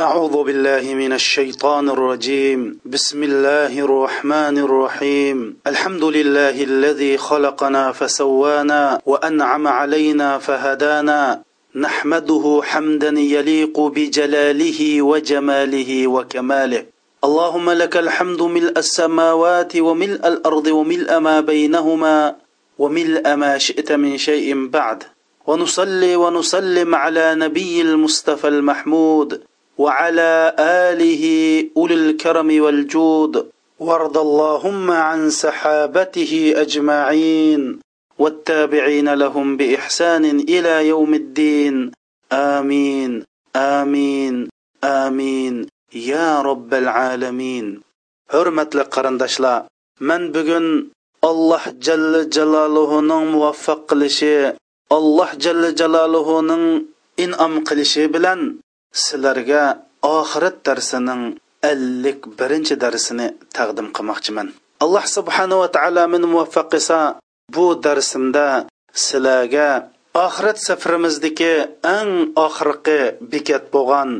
أعوذ بالله من الشيطان الرجيم. بسم الله الرحمن الرحيم. الحمد لله الذي خلقنا فسوانا وأنعم علينا فهدانا. نحمده حمدا يليق بجلاله وجماله وكماله. اللهم لك الحمد ملء السماوات وملء الأرض وملء ما بينهما وملء ما شئت من شيء بعد. ونصلي ونسلم على نبي المصطفى المحمود وعلى آله أولي الكرم والجود وارض اللهم عن سحابته أجمعين والتابعين لهم بإحسان إلى يوم الدين. آمين آمين آمين. يا رب العالمين. حرمة لقرندشلا من بگن الله جل جلاله موفق قلشي الله جل جلاله in'om qilishi bilan sizlarga oxirat darsining ellik birinchi darsini taqdim qilmoqchiman. Alloh subhanava taolo meni muvaffaq qilsa bu darsimda sizlarga oxirat safarimizdagi eng oxirgi bekat bo'lgan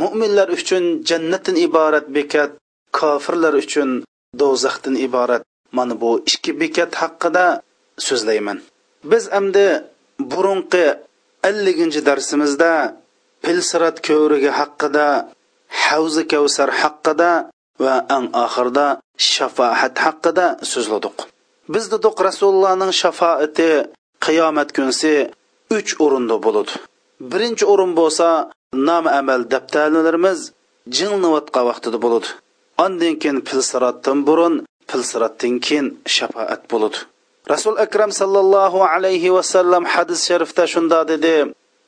mo'minlar uchun jannatdan iborat bekat kofirlar uchun do'zaxdan iborat. Mana bu ikki bekat haqida so'zlayman. Biz endi burunqi elliginchi darsimizda pilsirat ko'rigi haqida havzi kavsar haqida va eng oxirida shafoat haqida so'zladik. Biz dedik rasulullohning shafoati qiyomat kunsi uch o'rinda bo'ladi. Birinchi o'rin bo'lsa nom amal daftarlarimiz jinglayotgan vaqtida bo'ladi. Ondan keyin pilsiratdan burun pilsiratdan keyin shafoat bo'ladi. Rasul akram sallallohu alayhi vasallam hadis sharifda shunda dedi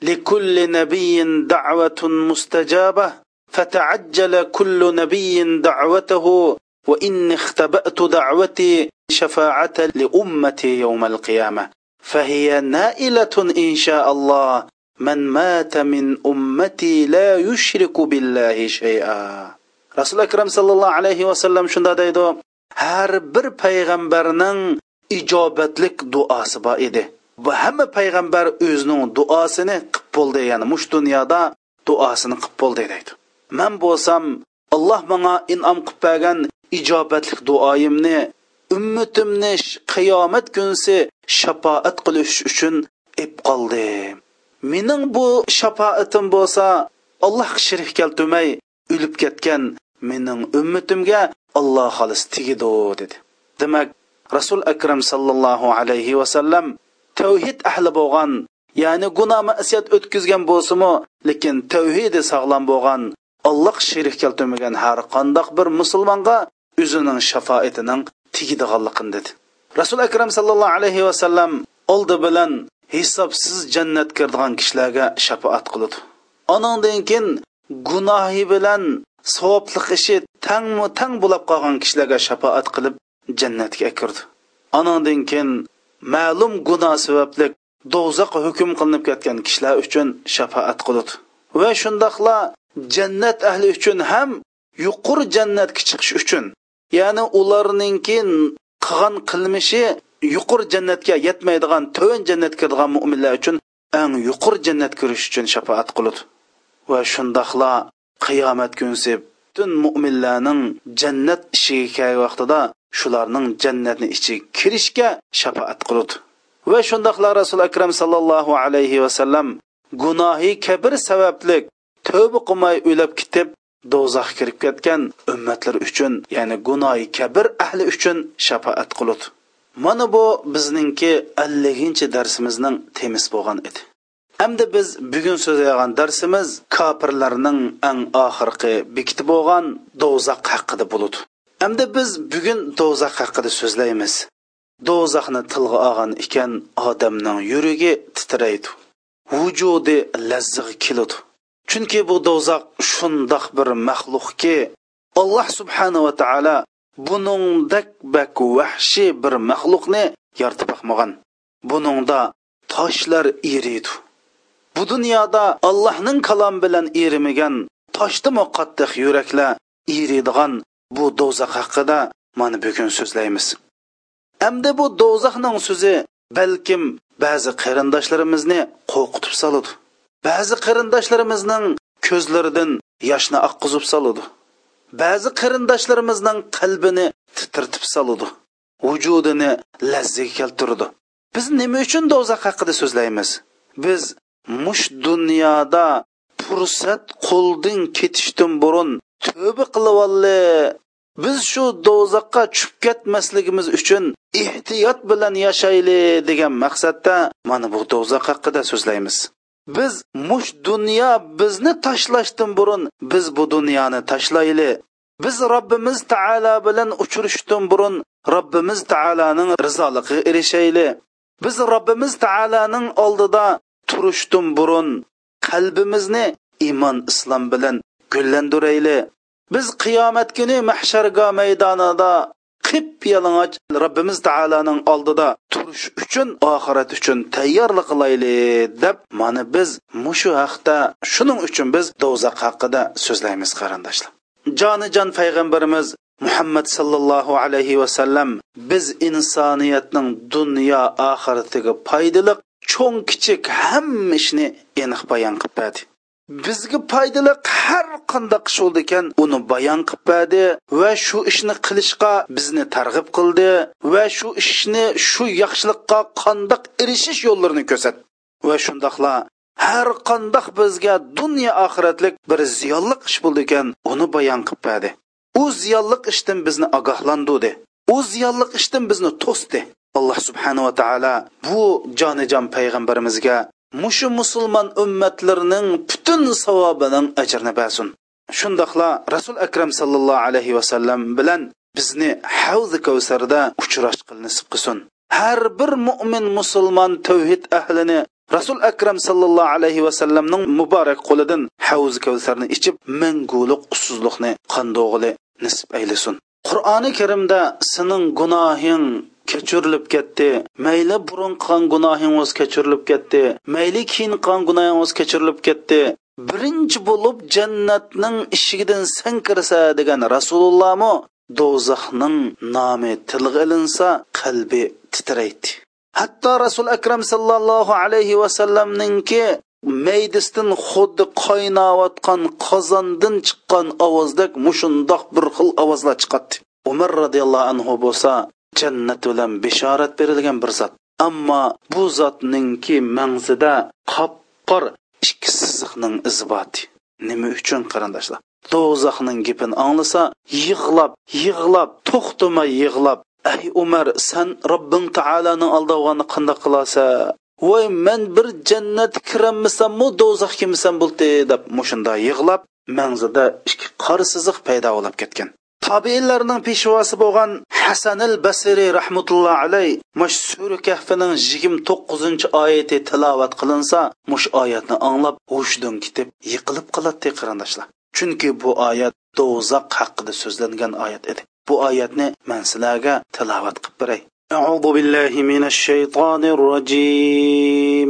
لكل نبي دعوة مستجابة فتعجل كل نبي دعوته وإن اختبأت دعوتي شفاعة لأمتي يوم القيامة. فهي نائلة إن شاء الله من مات من أمتي لا يشرك بالله شيئا. رسول أكرم صلى الله عليه وسلم شندا دايدو هر بر پیغمبرنن ijobatlik duosi bor edi bu hamma payg'ambar o'zining duosini qilib bo'ldi ya'ni mush dunyoda duosini qilib bo'ldi deydi. Man bo'lsam alloh manga inom qilib bergan ijobatlik duoyimni ummatimni qiyomat kunsi shafoat qilish uchun ep qoldim. Mening bu shafoatim bo'lsa alloh shirik keltirmay o'lib ketgan mening ummatimga alloh xolis tegidi dedi. Demak rasul akram sallallohu alayhi vasallam tavhid ahli bo'lgan ya'ni gunoh masiyat o'tkazgan bo'lsimi lekin tavhidi sog'lom bo'lgan alloh shirik keltirmagan har qandoq bir musulmonga o'zining shafoatining tegadiganligini dedi. Rasul akram sallallohu alayhi vasallam oldi bilan hisobsiz jannat kirdigan kishilarga shafoat qiladi anandan keyin gunohi bilan savobliq ishi tangmu tang bo'lib qolgan kishilarga shafoat qilib jannatga kirdi. Anandan keyin ma'lum gunoh sababli do'zaxga hukm qilinib ketgan kishilar uchun shafoat qiladi va shundoqla jannat ahli uchun ham yuqur jannatga chiqish uchun ya'ni ularningki qilgan qilmishi yuqur jannatga yetmaydigan to'n jannatga kiradigan mo'minlar uchun eng yuqur jannat kirish uchun shafoat qiladi va shundoqla qiyomat kunsi butun mo'minlarning jannat ishiga kelgan vaqtida shularning jannatni ichiga kirishga shafoat qiladi va shundoqla rasul akram sallallohu alayhi vasallam gunohi kabir sababli tövbe qilmay o'lib ketib do'zaxga kirib ketgan ummatlar uchun ya'ni gunohi kabir ahli uchun shafoat qiladi mana bu bizningki elliginchi darsimizning temis bo'lgan edi. Әмді біз бүгін сөз аяған дәрсіміз капірлерінің әң ақырқы бекіті болған доузақ хақыды болуды. Әмді біз бүгін доузақ хақыды сөзлейміз. Доузақны тылғы аған икен адамның юрегі титірейді. Вүжуді ләззіғі келуді. Чүнки бұл доузақ шындақ бір мәхлуқ ке, Аллах субхану ва таала бұныңдак бәк вәхши бір мәхлуқны яртып бақмаған. Бұныңда ташлар eriydi. Bu dunyoda Allohning kalom bilan erimagan toshdimi qattiq yuraklar eriydigan bu do'zax haqida mana bugun so'zlaymiz. Endi bu do'zaxning so'zi balkim ba'zi qarindoshlarimizni qo'rqitib soladi. Ba'zi qarindoshlarimizning ko'zlaridan yoshni oqqizib soladi ba'zi qarindoshlarimizning qalbini titirtib soladi vujudini lazzaga keltirdi biz nima uchun do'zax haqida so'zlaymiz biz mush dunyoda fursat qo'ldan ketishdan burun tövbe qilib biz shu do'zaxqa tushib ketmasligimiz uchun ehtiyot bilan yashayli degan maqsadda mana bu do'zax haqida so'zlaymiz. Biz mush dunyo bizni tashlashdan burun biz bu dunyoni tashlayli. Biz robbimiz taolo bilan uchrashishdan burun robbimiz taoloning rizoligiga erishayli. Biz robbimiz taoloning oldida turishdan burun qalbimizni iymon islom bilan gullandirayli. Biz qiyomat kuni mahsharga maydonida qip yalang'och robbimiz taoloning oldida turish uchun oxirat uchun tayyorlik qilayli deb mana biz mushu haqda shuning uchun biz do'zax haqida so'zlaymiz qarindoshlar. Jonijon payg'ambarimiz muhammad sallallohu alayhi vasallam biz insoniyatning dunyo oxiratiga foydali cho'ng kichik hamma ishni aniq bayon qilib berdi bizga foydali har qanday ish bo'ldi ekan uni bayon qilib berdi va shu ishni qilishga bizni targ'ib qildi va shu ishni shu yaxshilikqa qandoq erishish yo'llarini ko'rsatdi. Va shundoqla har qandoq bizga dunyo oxiratlik bir ziyonli ish bo'ldi ekan uni bayon qilib berdi u ziyonli ishdan bizni ogohlantirdi. U ziyonli ishdan bizni to'sdi. Alloh subhanava taolo bu jonijon payg'ambarimizga mushu musulmon ummatlarining butun savobining ajrini bersin. Shundoqla rasul akram sallallohu alayhi vasallam bilan bizni havzi kavsarda uchrashishga nisib qilsin. Har bir mo'min musulmon tavhid ahlini rasul akram sallallohu alayhi vasallamning muborak qo'lidan havzi kavsarni ichib manguliq usuzliqni qandog'ili nisb aylasin. Qur'oni karimda sening gunohing kechirilib ketdi. Mayli burun qilgan gunohingiz kechirilib ketdi. Mayli keyin qilgan gunohingiz kechirilib ketdi. Birinchi bo'lib jannatning eshigidan san kirsa degan rasulullohmi do'zaxning nomi tilga ilinsa qalbi titraydi. Hatto rasul akram sallallohu alayhi vasallamninki maydisdan xuddi qaynayotgan qozondan chiqqan ovozdek mushundoq bir xil ovozlar chiqadi umar roziyallohu anhu bo'lsa jannat bilan bishorat berilgan bir zot. Ammo bu zotningki mangzida qop qor ikki siziqning izboti nima uchun qarindoshlar? Do'zaxning gapini anglasa yig'lab yig'lab to'xtamay yig'lab ey umar san robbing taoloni aldavg'ani qandoq qilasa? Voy men bir jannat kirammisanmi do'zax kimsan bo'ldi? deb mushunda yig'lab mangzida ikki qor siziq paydo bo'lib ketgan. tobiinlarning peshvosi bo'lgan hasanil basiri rahmatulloh alay mush sura kahfining yigirma to'qqizinchi oyati tilovat qilinsa mush oyatni anglab hushidan ketib yiqilib qoladi qarindoshlar chunki bu oyat do'zax haqida so'zlangan oyat edi bu oyatni man sizlarga tilovat qilib beray أعوذ بالله من الشيطان الرجيم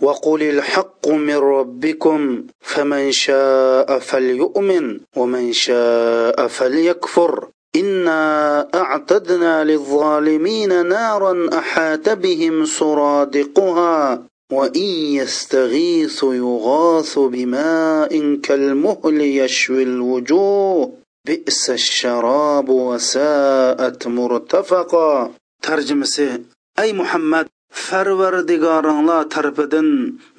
وقل الحق من ربكم فمن شاء فليؤمن ومن شاء فليكفر. إنا أعتدنا للظالمين نارا أحاط بهم سرادقها وإن يستغيثوا يغاث بماء كالمهل يشوي الوجوه. بئس الشراب وساءت مرتفقا. ترجمة أي محمد؟ Farvardigoringlar tarafidan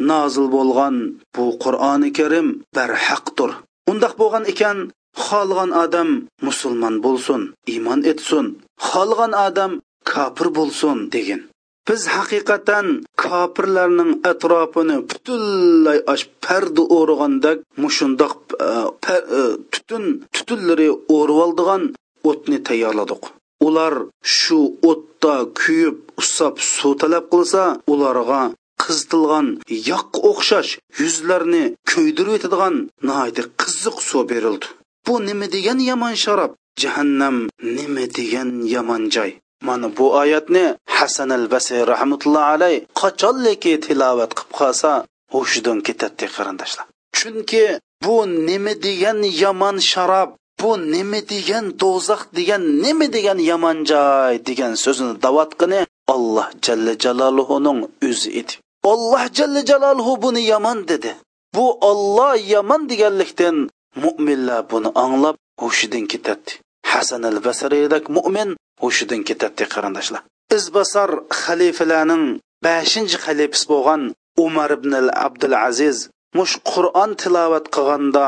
nozil bo'lgan bu qur'oni karim barhaqdir undoq bo'lgan ekan xohlagan odam musulmon bo'lsin iymon etsin. Xohlagan odam kofir bo'lsin degan biz haqiqatan kofirlarning atrofini butunlay osh parda o'rg'andak mushundoq e, e, tutun tutunlari o'rib oldigan o'tni tayyorladik. Ular shu o'tda kuyib usab suv talab qilsa ularga qizitilgan yoqqa o'xshash yuzlarni kuydirib yetadigan nihoyatda qiziq suv berildi. Bu nima degan yomon sharob jahannam nima degan yomon joy? Mana bu oyatni hasan al basiy rahmatulloh alay qachonliki tilovat qilib qolsa hushidan ketadi qarindoshlar chunki bu nima degan yomon sharob bu nima degan do'zax degan nima degan yomon joy degan so'zini davatqini alloh jalla jaloluhuning o'zi edi alloh jalla jaloluhu buni yomon dedi. Bu olloh yomon deganlikdan mo'minlar buni anglab hushidan ketadi. Hasan al basriydak mo'min hushidan ketadi qarindoshlar. Izbasar xalifalarning beshinchi xalifasi bo'lgan umar ibn al abdul aziz mush qur'on tilovat qilganda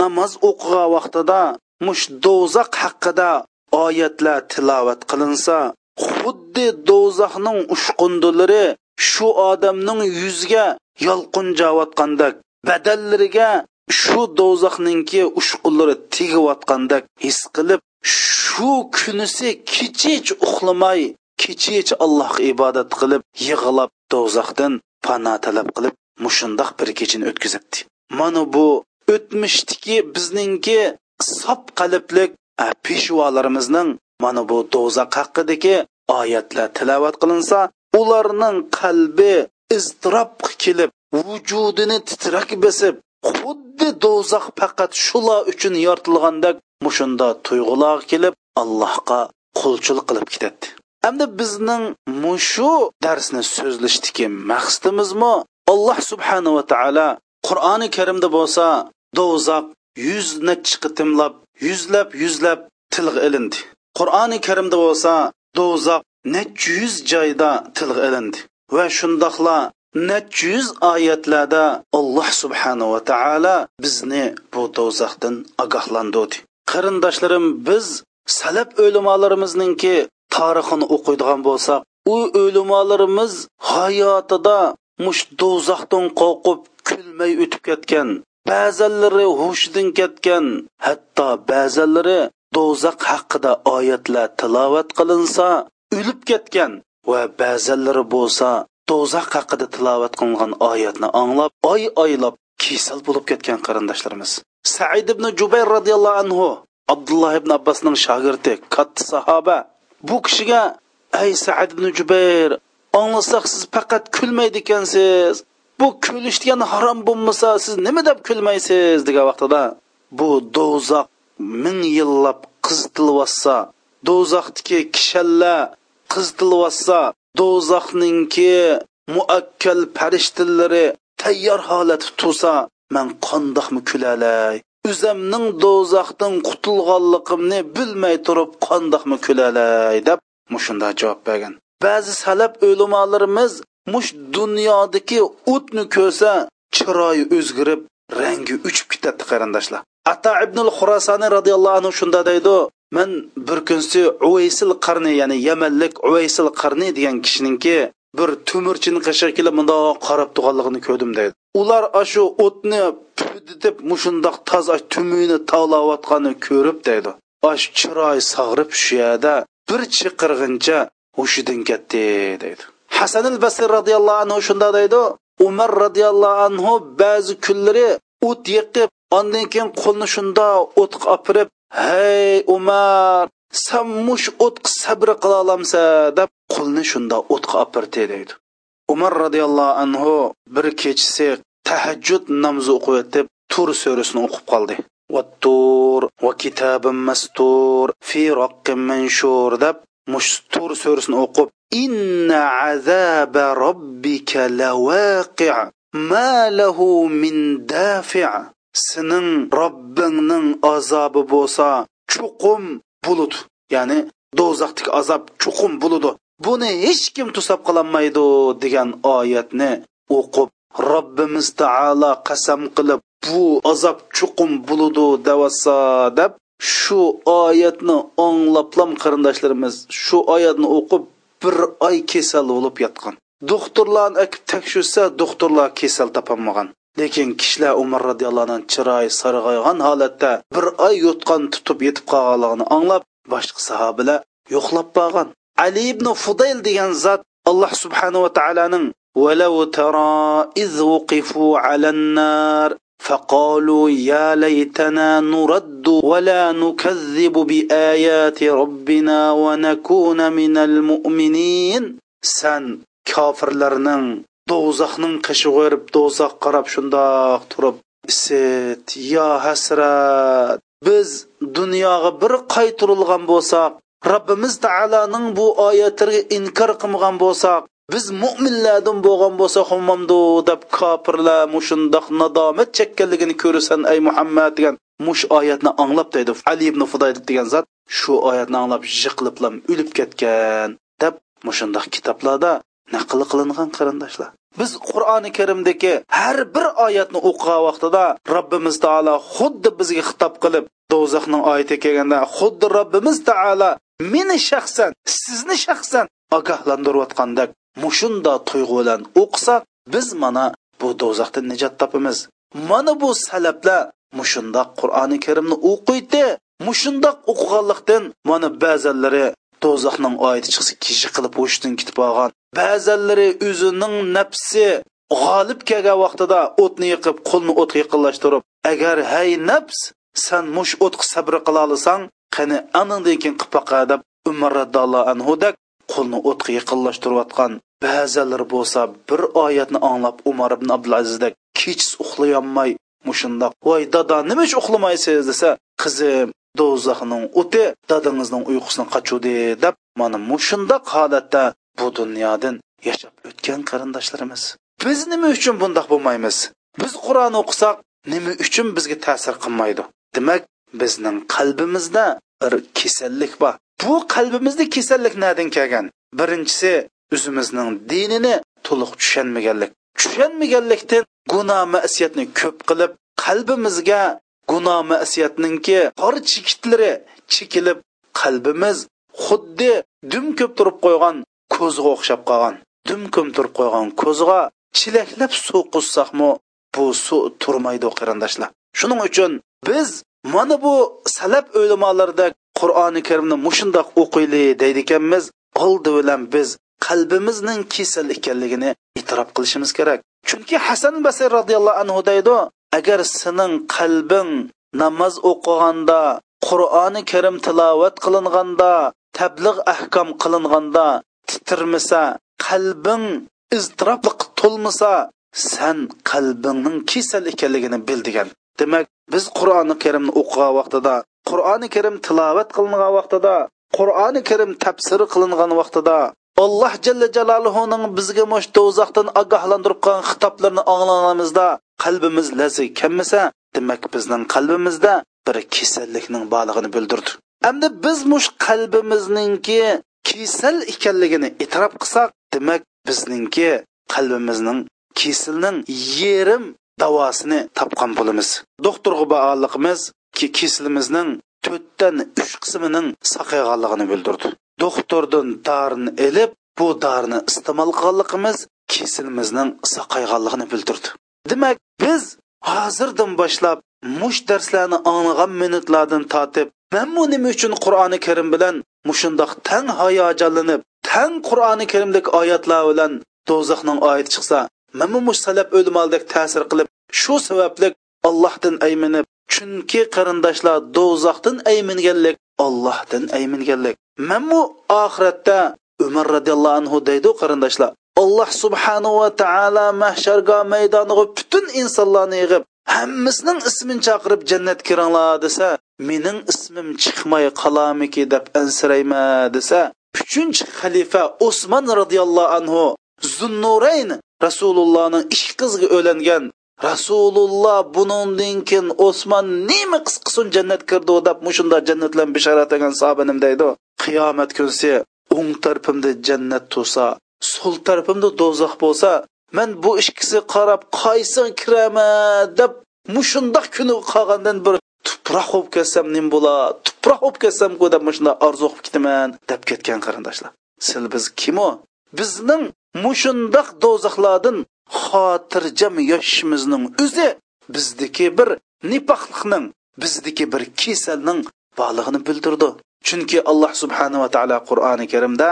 namoz o'qigan vaqtida mush do'zax haqida oyatlar tilovat qilinsa xuddi do'zaxning ushqundilari shu odamning yuziga yolqinjayotgandek badallariga shu do'zaxninki ushqunlari tegayotgandek his qilib shu kunisi kechich uxlamay kechich allohga ibodat qilib yig'lab do'zaxdan pano talab qilib mushundoq bir kechini o'tkazibdi. Mana bu o'tmishdiki bizningki sop qalblik peshvolarimizning mana bu do'zax haqidagi oyatlar tilovat qilinsa ularning qalbi iztirob kelib vujudini titrak besib xuddi do'zax faqat shular uchun yoritilgandek mushunda tuyg'ular kelib allohga qulchilik qilib ketadi. Hamda bizning mushu darsni so'zlashdiki maqsadimizmi? Alloh subhanahu va taolo qur'oni karimda bo'lsa do'zax yuz nechi qitimlab yuzlab yuzlab tilga ilindi. Qur'oni karimda bo'lsa do'zax necha yuz joyda tilga ilindi. Va shundoqla necha yuz oyatlarda alloh subhanahu va taolo bizni bu do'zaxdan ogohlantirdi. Qarindoshlarim biz salab o'limolarimizninki tarixini o'qiydigan bo'lsak u o'limolarimiz hayotida mush do'zaxdan qo'rqib kulmay o'tib ketgan ba'zanlari hushidan ketgan hatto ba'zanlari do'zax haqida oyatlar tilovat qilinsa o'lib ketgan va ba'zanlari bo'lsa do'zax haqida tilovat qilingan oyatni anglab oy oylab kesal bo'lib ketgan qarindoshlarimiz. Said ibn jubayr roziyallohu anhu abdulloh ibn abbosning shogirdi katta sahoba. Bu kishiga ey said ibn jubayr anglasak siz faqat kulmaydi ekansiz bu kulish degan harom bo'lmasa siz nima deb kulmaysiz degan vaqtida bu do'zax ming yillab qizitilyotsa do'zaxdagi kishanlar qizitilyotsa do'zaxninki muakkal farishtalari tayyor holatda tursa man qandoqmi kulalay o'zimning do'zaxdan qutulganligimni bilmay turib qandoqmi kulalay deb mushunda javob bergan. Ba'zi salab o'limolarimiz mush dunyodagi o'tni ko'rsa chiroyi o'zgarib rangi uchib ketadi qarindoshlar. Ata ibnul xurasani roziyallohu anhu shunda deydi man bir kunsi uvaysil qarni ya'ni yamanlik uvaysil qarni degan kishininki bir tumirchini qashiga kelib mundoq qarab turganligini ko'rdim deydi. Ular shu o'tni puditib mushundoq toza tumini tovlayotganini ko'rib deydi. Ash chiroy sag'rib shu yerda bir chiqirg'incha hushidan ketdi deydi. hasan al basir roziyallohu anhu shunda deydi umar roziyallohu anhu ba'zi kunlari o't yiqib ondan keyin qo'lni shunda o'tqa opirib hey umar san mush o'tqa sabr qila olamsa deb qo'lni shunda o'tqa opirdi deydi. Umar roziyallohu anhu bir kechasi tahajjud namozi o'qiyotib tur surasini o'qib qoldi. Vattur va kitabim mastur fi raqqin manshur deb mush tur surasini o'qib inna azaba robbika lawaqi ma lahu min dafi' sening robbingning azobi bo'lsa chuqum bulut ya'ni do'zaxdagi azob chuqum buludi buni hech kim to'sab qololmaydi degan oyatni o'qib robbimiz taolo qasam qilib bu azob chuqum buludu davasa deb shu oyatni anglablam qarindoshlarimiz shu oyatni o'qib bir oy kasal bo'lib yotgan doktorlarni akib tekshirsa doktorlar kasal topolmagan lekin kishilar umar roziyallohu anhu chiroyi sarg'aygan holatda bir oy yotgan tutib yetib qolganligini anglab boshqa sahobalar yo'qlab borgan ali ibn fudayl degan zot alloh subhanahu va taoloning ولو ترى إذ وقفوا على النار فقالوا يا ليتنا نرد ولا نكذب بآيات ربنا ونكون من المؤمنين سن كافرلرنن do'zaxning qishig'i erib do'zax qarab shundoq turib isit yo hasrat biz dunyoga bir qaytirilgan bo'lsak robbimiz taoloning bu oyatlariga inkor qilmagan bo'lsak biz mo'minlardan bo'lgan bo'lsa hammamdu deb kofirlar mushundoq nadomat chekkanligini ko'rasan ey muhammad degan mush oyatni anglab deydi. Ali ibn fuday degan zot shu oyatni anglab jiqliblam o'lib ketgan deb mushundoq kitoblarda naql qilingan qarindoshlar. Biz qur'oni karimdagi har bir oyatni o'qigan vaqtida robbimiz taolo xuddi bizga xitob qilib do'zaxning oyati kelganda xuddi robbimiz taolo meni shaxsan sizni shaxsan ogohlantirayotgandek mushunda tuyg'u bilan o'qisak biz mana bu do'zaxdan najot topamiz. Mana bu salablar mushundoq qur'oni karimni o'qiydi mushundoq o'qiganlikdan mana ba'zanlari do'zaxning oyati chiqsa kishi qilib o'shdan ketib olgan. Ba'zanlari o'zining nafsi g'olib kelgan vaqtida o'tni yiqib qo'lni o'tga yaqinlashtirib agar hay nafs san mush o'tga sabr qila olsang qani aningdan keyin qilib baqa deb umar radallohu anhudak qo'lni o'tga yaqinlashtirayotgan ba'zilar bo'lsa bir oyatni anglab umar ibn abdulazizdek kechis uxlayolmay mushundoq voy dada nima uchun uxlamaysiz? desa qizim do'zaxning o'ti dadangizning uyqusini qochuvdi deb mana mushundoq holatda bu dunyodan yashab o'tgan qarindoshlarimiz. Biz nima uchun bundoq bo'lmaymiz? Biz qur'on o'qisak nima uchun bizga ta'sir qilmaydi? Demak bizning qalbimizda bir kasallik bor. Bu qalbimizda kasallik nadan kelgan. Birinchisi o'zimizning dinini to'liq tushunmaganlik. Tushunmaganlikdan gunoh masiyatni ko'p qilib qalbimizga gunoh masiyatninki qor chikitlari chekilib qalbimiz xuddi dum ko'p turib qo'ygan ko'zga o'xshab qolgan. Dum ko'p turib qo'ygan ko'zga chilaklab suv qussaqmi bu suv turmaydi qarindoshlar. Shuning uchun biz mana bu salab o'limolarda qur'oni karimni mushundoq o'qiyli deydi ekanmiz oldi bilan biz qalbimizning kasal ekanligini e'tirof qilishimiz kerak. Chunki hasan basir roziyallohu anhu deydi agar sening qalbing namoz o'qiganda qur'oni karim tilovat qilinganda tabliğ ahkom qilinganda titirmasa qalbing iztirobli to'lmasa san qalbingning kasal ekanligini bil degan. Demak biz qur'oni karimni o'qigan vaqtida qur'oni karim tilovat qilingan vaqtida qur'oni karim tafsiri qilingan vaqtida alloh jalla jaloluhuning bizga mush do'zaxdan ogohlantirib qo'ygan xitoblarni anglaganimizda qalbimiz lazi kammasa demak bizning qalbimizda bir kasallikning borlig'ini bildirdi. Endi biz mush qalbimizningki kasal ekanligini e'tirof qilsak demak bizningki qalbimizning kesilning yerim davosini topgan bo'lamiz. Doktorga bog'liqimiz ki kesimizning to'rtdan uch qismining saqayganligini bildirdi. Doktordan dorini ilib bu dorini iste'mol qilganligimiz kesilmizning saqayganligini bildirdi. Demak biz hozirdan boshlab mush darslarni anglagan minutlardan tortib manmu nima uchun qur'oni karim bilan mushundoq tang hayajonlanib tang qur'oni karimdagi oyatlar bilan do'zaxning oyati chiqsa manmu mush salab o'lmaldek ta'sir qilib shu sababli allohdan ayminib chunki qarindoshlar do'zaxdan ayminganlik ollohdan ayminganlik. Manmu oxiratda umar roziyallohu anhu deydi qarindoshlar alloh subhanahu va taolo mahsharga maydoniga butun insonlarni yig'ib hammasining ismini chaqirib jannatga kiringlar desa mening ismim chiqmay qolamiki deb ansirayma desa uchinchi xalifa usmon roziyallohu anhu zunnurayn rasulullohning ikki qiziga o'langan rasululloh buningdan keyin osmon nima qis qilsin jannat kirdi deb mushunda jannatlan bilan bishorat sahobanim deydi qiyomat kunsi o'ng tarafimda jannat tursa so'l tarafimda do'zax bo'lsa man bu ikkisi qarab qaysi kiraman deb mushundoq kuni qolgandan bir tuproq bo'lib ketsam nim bo'la tuproq bo'lib ketsamku deb mushunda orzu qilib ketaman deb ketgan qarindoshlar. Sil biz kim u bizning mushundoq do'zaxlardan xotirjam yashashimizning o'zi bizdagi bir nipoqlikning bizdagi bir kasalning borlig'ini bildirdi. Chunki alloh subhanava taolo qur'oni karimda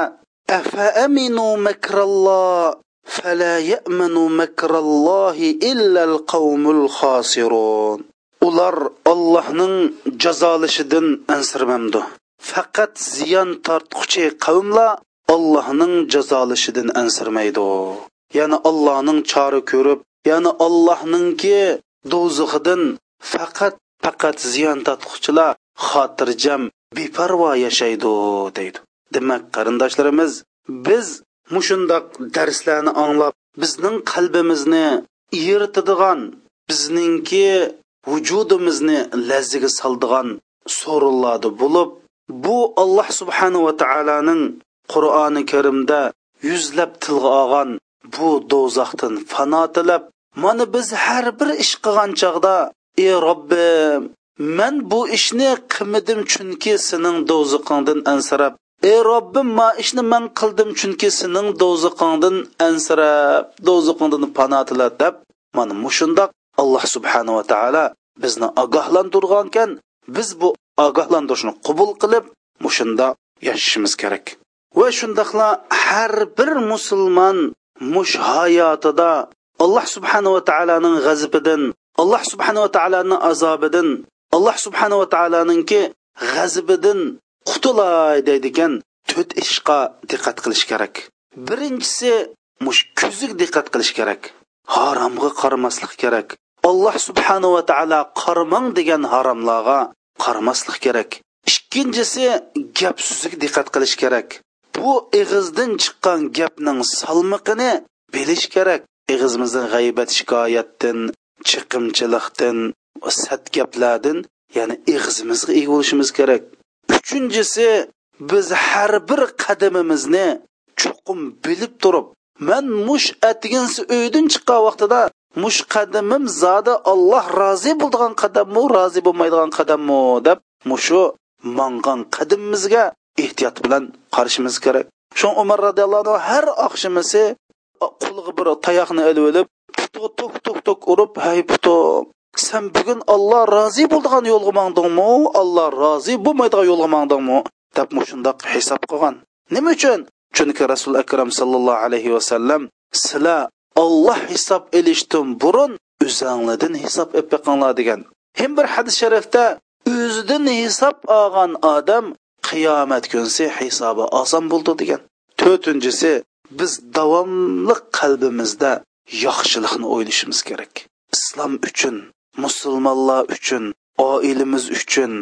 afaaminu makralloh fala ya'manu makrallohi illal qavmul xosirun ular ollohning jazolashidan ansirmamdi. Faqat ziyon tortquchi qavmlar ollohning jazolashidan ansirmaydi. Ya'ni Allohning chori ko'rib ya'ni Allohningki do'zaxidan faqat faqat ziyon tatquchilar xotirjam beparvo yashaydi deydi. Demak qarindoshlarimiz biz mushundoq darslarni anglab bizning qalbimizni eritadigan bizningki vujudimizni lazziga soldigan so'rinlardi bo'lib bu alloh subhanahu va taolaning qur'oni karimda yuzlab tilga olgan bu do'zaxdan fano tilab mana biz har bir ish qilgan chog'da ey robbim man bu ishni qilmadim chunki sening do'zaxingdan ansirab ey robbim ma ishni man qildim chunki sening do'zaxingdan ansirab do'zaxingdan pano tilab deb mana mushundoq alloh subhanava taolo bizni ogohlantirgan ekan biz bu ogohlantirishni qabul qilib mushunda yashashimiz kerak. Va shundoqla har bir musulmon mush hayotida alloh subhanava taoloning g'azabidan alloh subhanava taoloning azobidan alloh subhanava taoloninki g'azabidan qutulay deydigan to'rt ishqa diqqat qilish kerak. Birinchisi mush ko'ziga diqqat qilish kerak. Haromga qaramaslik kerak. Alloh subhanava taolo qarmang degan haromlarga qaramaslik kerak. Ikkinchisi gap so'ziga diqqat qilish kerak. Bu ig'izdan chiqqan gapning salmiqini bilish kerak. Ig'izimizdan g'aybat shikoyatdan chiqimchilikdan sat gaplardan ya'ni ig'izimizga ega bo'lishimiz kerak. Uchinchisi biz har bir qadamimizni chuqum bilib turib man mush atiginsi uydan chiqqan vaqtida mush qadamim zodi alloh rozi bo'ladigan qadammi rozi bo'lmaydigan qadammi deb mushu mangan qadimimizga ehtiyot bilan qarashimiz kerak. Shu umar roziyallohu anhu har oqshimisi qo'liga bir tayoqni ilib olib tok tok tok urib hay putim sen bugun olloh rozi bo'ldigan yo'lga mandingmi olloh rozi bo'lmaydigan yo'lga mandingmi deb shundoq hisob qilgan. Nima uchun? Chunki rasul akram sallallohu alayhi vasallam sizlar olloh hisob ilishdan burun o'zanglardan hisob ep beqinglar degan. Hem bir hadis sharifda o'zidan hisob olgan odam qiyomat kunsi hisobi oson bo'ldi degan. To'rtinchisi biz davomli qalbimizda yaxshilikni o'ylashimiz kerak. Islom uchun musulmonlar uchun oilamiz uchun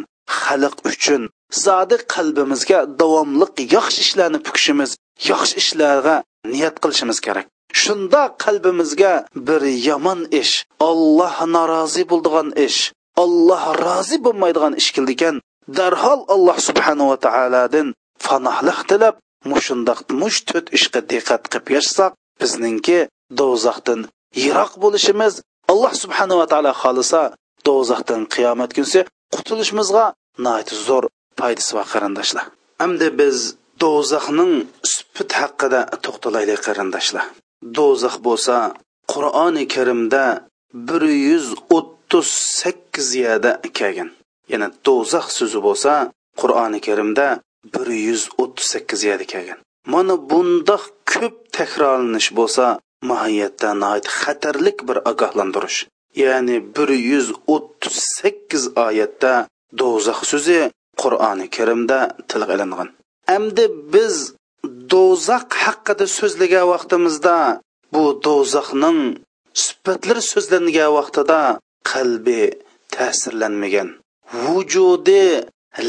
xalq uchun zodi qalbimizga davomli yaxshi ishlarni pukishimiz yaxshi ishlarga niyat qilishimiz kerak. Shunda qalbimizga bir yomon ish olloh norozi bo'ldigan ish olloh rozi bo'lmaydigan ish keldikan darhol alloh subhanava taolodan fanohlik tilab mushundoq mush to'rt ishga diqqat qilib yashasak bizningki do'zaxdan yiroq bo'lishimiz alloh subhanava taolo xohlasa do'zaxdan qiyomat kunsi qutulishimizga zo'r foydasi bor qarindoshlar. Endi biz do'zaxning sufit haqida to'xtalaylik qarindoshlar. Do'zax bo'lsa qur'oni karimda bir yuz o'ttiz sakkiz yerda kelgan. Yana do'zax so'zi bo'lsa qur'oni karimda bir yuz o'ttiz sakkiz kelgan. Mana bundoq ko'p takrorlanish bo'lsa mohiyatda xatarlik bir ogohlantirish. Ya'ni bir yuz o'ttiz sakkiz oyatda do'zax so'zi qur'oni karimda tilga ilingan endi biz do'zax haqida so'zlagan vaqtimizda bu do'zaxning sifatlari so'zlangan vaqtida qalbi ta'sirlanmagan. Vujudi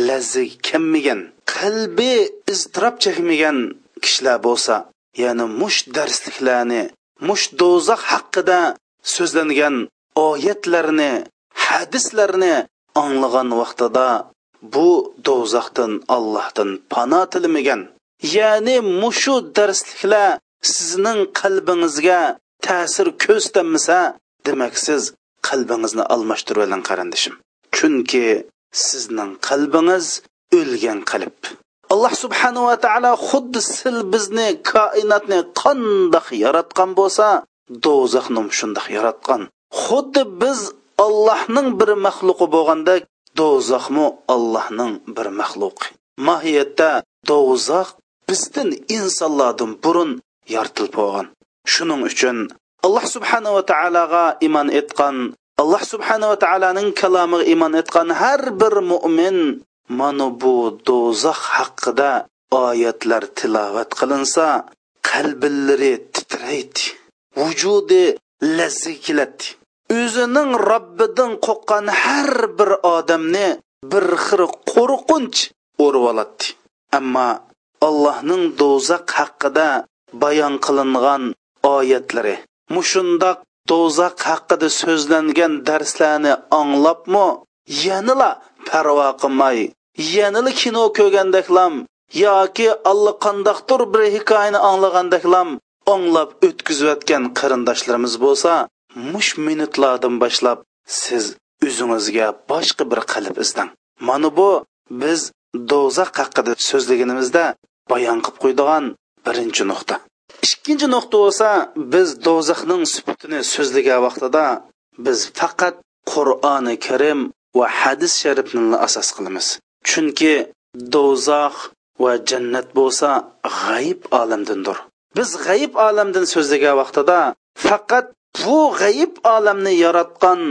lazzi kammigan qalbi iztirob chekmagan kishilar bo'lsa ya'ni mush darsliklarni mush do'zax haqida so'zlangan oyatlarni hadislarni anglagan vaqtida bu do'zaxdan allohdan pano tilmagan. Ya'ni mushu darsliklar sizning qalbingizga ta'sir ko'rsatmasa demak siz qalbingizni almashtirib oling qarindishim. Chunki sizning qalbingiz o'lgan qalb. Alloh subhanava taolo xuddi sil bizni koinotni qandoq yaratgan bo'lsa do'zaxni shundoq yaratgan. Xuddi biz allohning bir maxluqi bo'lgandek do'zaxmi allohning bir maxluqi. Mohiyatda do'zax bizdan insonlardan burun yoritilib bo'lgan. Shuning uchun alloh subhanava taologa iymon etgan alloh subhanava taoloning kalomiga iymon etgan har bir mo'min mana bu do'zax haqida oyatlar tilovat qilinsa qalbillari titraydi vujudi lazza keladi. O'zining robbidan qo'rqqan har bir odamni bir xil qo'rqinch o'rib oladi. Ammo allohning do'zax haqida bayon qilingan oyatlari mushundoq do'zax haqida so'zlangan darslarni anglabmi? Yanila parvo qilmay yanila kino ko'rgandaklam yoki allaqandaqdir bir hikoyani anglagandaklam anglab o'tkazayotgan qarindoshlarimiz bo'lsa mush minutlardan boshlab siz o'zingizga boshqa bir qalb izlang. Mana bu biz do'zax haqida so'zlaganimizda bayon qilib qo'ydigan birinchi nuqta. Ikkinchi nuqta bo'lsa biz do'zaxning sifatini so'zlagan vaqtida biz faqat qur'oni karim va hadis sharifni asos qilamiz. Chunki do'zax va jannat bo'lsa g'ayib olamdandir. Biz g'ayib olamdan so'zlagan vaqtida faqat bu g'ayib olamni yaratgan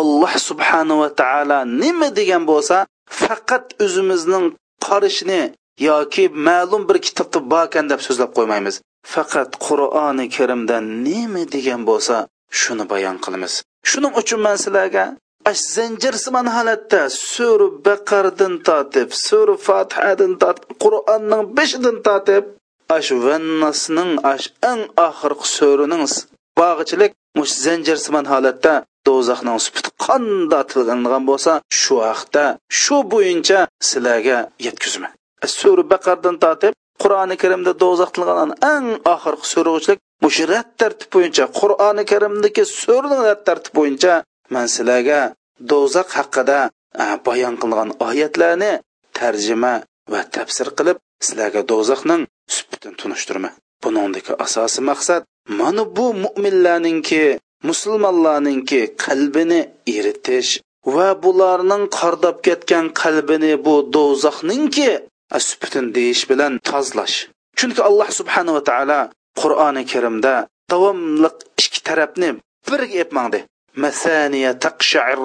alloh subhanahu va taolo nima degan bo'lsa faqat o'zimizning qarishni yoki ma'lum bir kitobda borkan deb so'zlab qo'ymaymiz. Faqat qur'oni karimda nima degan bo'lsa shuni bayon qilamiz. Shuning uchun man sizlarga zanjirsimon holatda sura baqardan tortib sura fotihadan tortib qur'onning beshidan tortib ash vannasning ash eng oxirgi suraning bog'ichilik mush zanjirsimon holatda do'zaxning supiti qanda tilgangan bo'lsa shu haqda shu bo'yicha sizlarga yetkazman sura baqardan tortib qur'oni karimda do'zax qilgan eng oxirgi surachilik mush rad tartib bo'yicha qur'oni karimdagi suraning rad tartib bo'yicha man sizlarga do'zax haqida bayon qilingan oyatlarni tarjima va tafsir qilib sizlarga do'zaxning subatini tunishtirma buningdagi asosiy maqsad mana bu mo'minlarningki musulmonlarningki qalbini eritish va bularning qardab ketgan qalbini bu do'zaxningki supatin deyish bilan tozlash chunki alloh subhanava taolo qur'oni karimda davomli ikki tarafni birga epmangdi masaniya taqsha'ir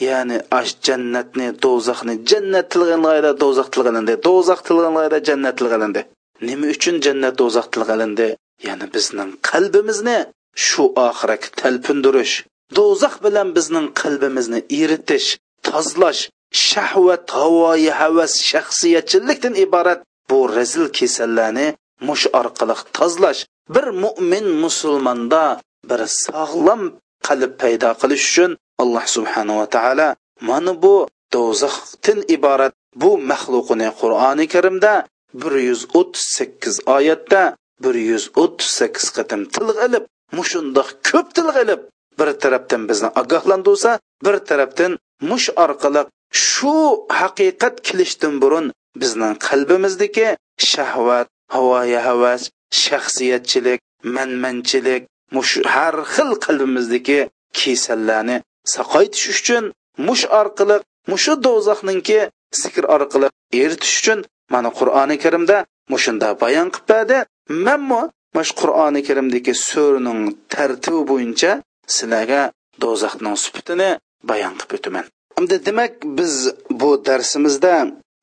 ya'ni ash jannatni do'zaxni jannat tilg'anlayda do'zax tilg'alindi do'zax tilg'anlayda jannat tilg'alindi nima uchun jannat do'zax tilg'alindi ya'ni bizning qalbimizni shu oxiratga talpindirish do'zax bilan bizning qalbimizni eritish tozlash shahvat havoyi havas shaxsiyatchilikdan iborat bu razil kasallarni mush orqali tozlash bir mo'min musulmonda bir sog'lom qalb paydo qilish uchun alloh subhanava taolo mana bu do'zaxdan iborat bu maxluqini qur'oni karimda bir yuz o'ttiz sakkiz oyatda bir yuz o'ttiz sakkiz qatim tilg' ilib mushundoq ko'p tilg' ilib bir tarafdan bizni ogohlantirsa bir tarafdan mush orqali shu haqiqat kelishdan burun bizning qalbimizdagi shahvat havoyi havas shaxsiyatchilik manmanchilik mush har xil qalbimizdagi kesallarni saqaytish uchun mush orqali mushu do'zaxninki zikr orqali eritish uchun mana qur'oni karimda mushunda bayon qilib berdi manmu mash qur'oni karimdagi suraning tartibi bo'yicha sizlarga do'zaxning sifatini bayon qilib o'taman. Endi demak biz bu darsimizda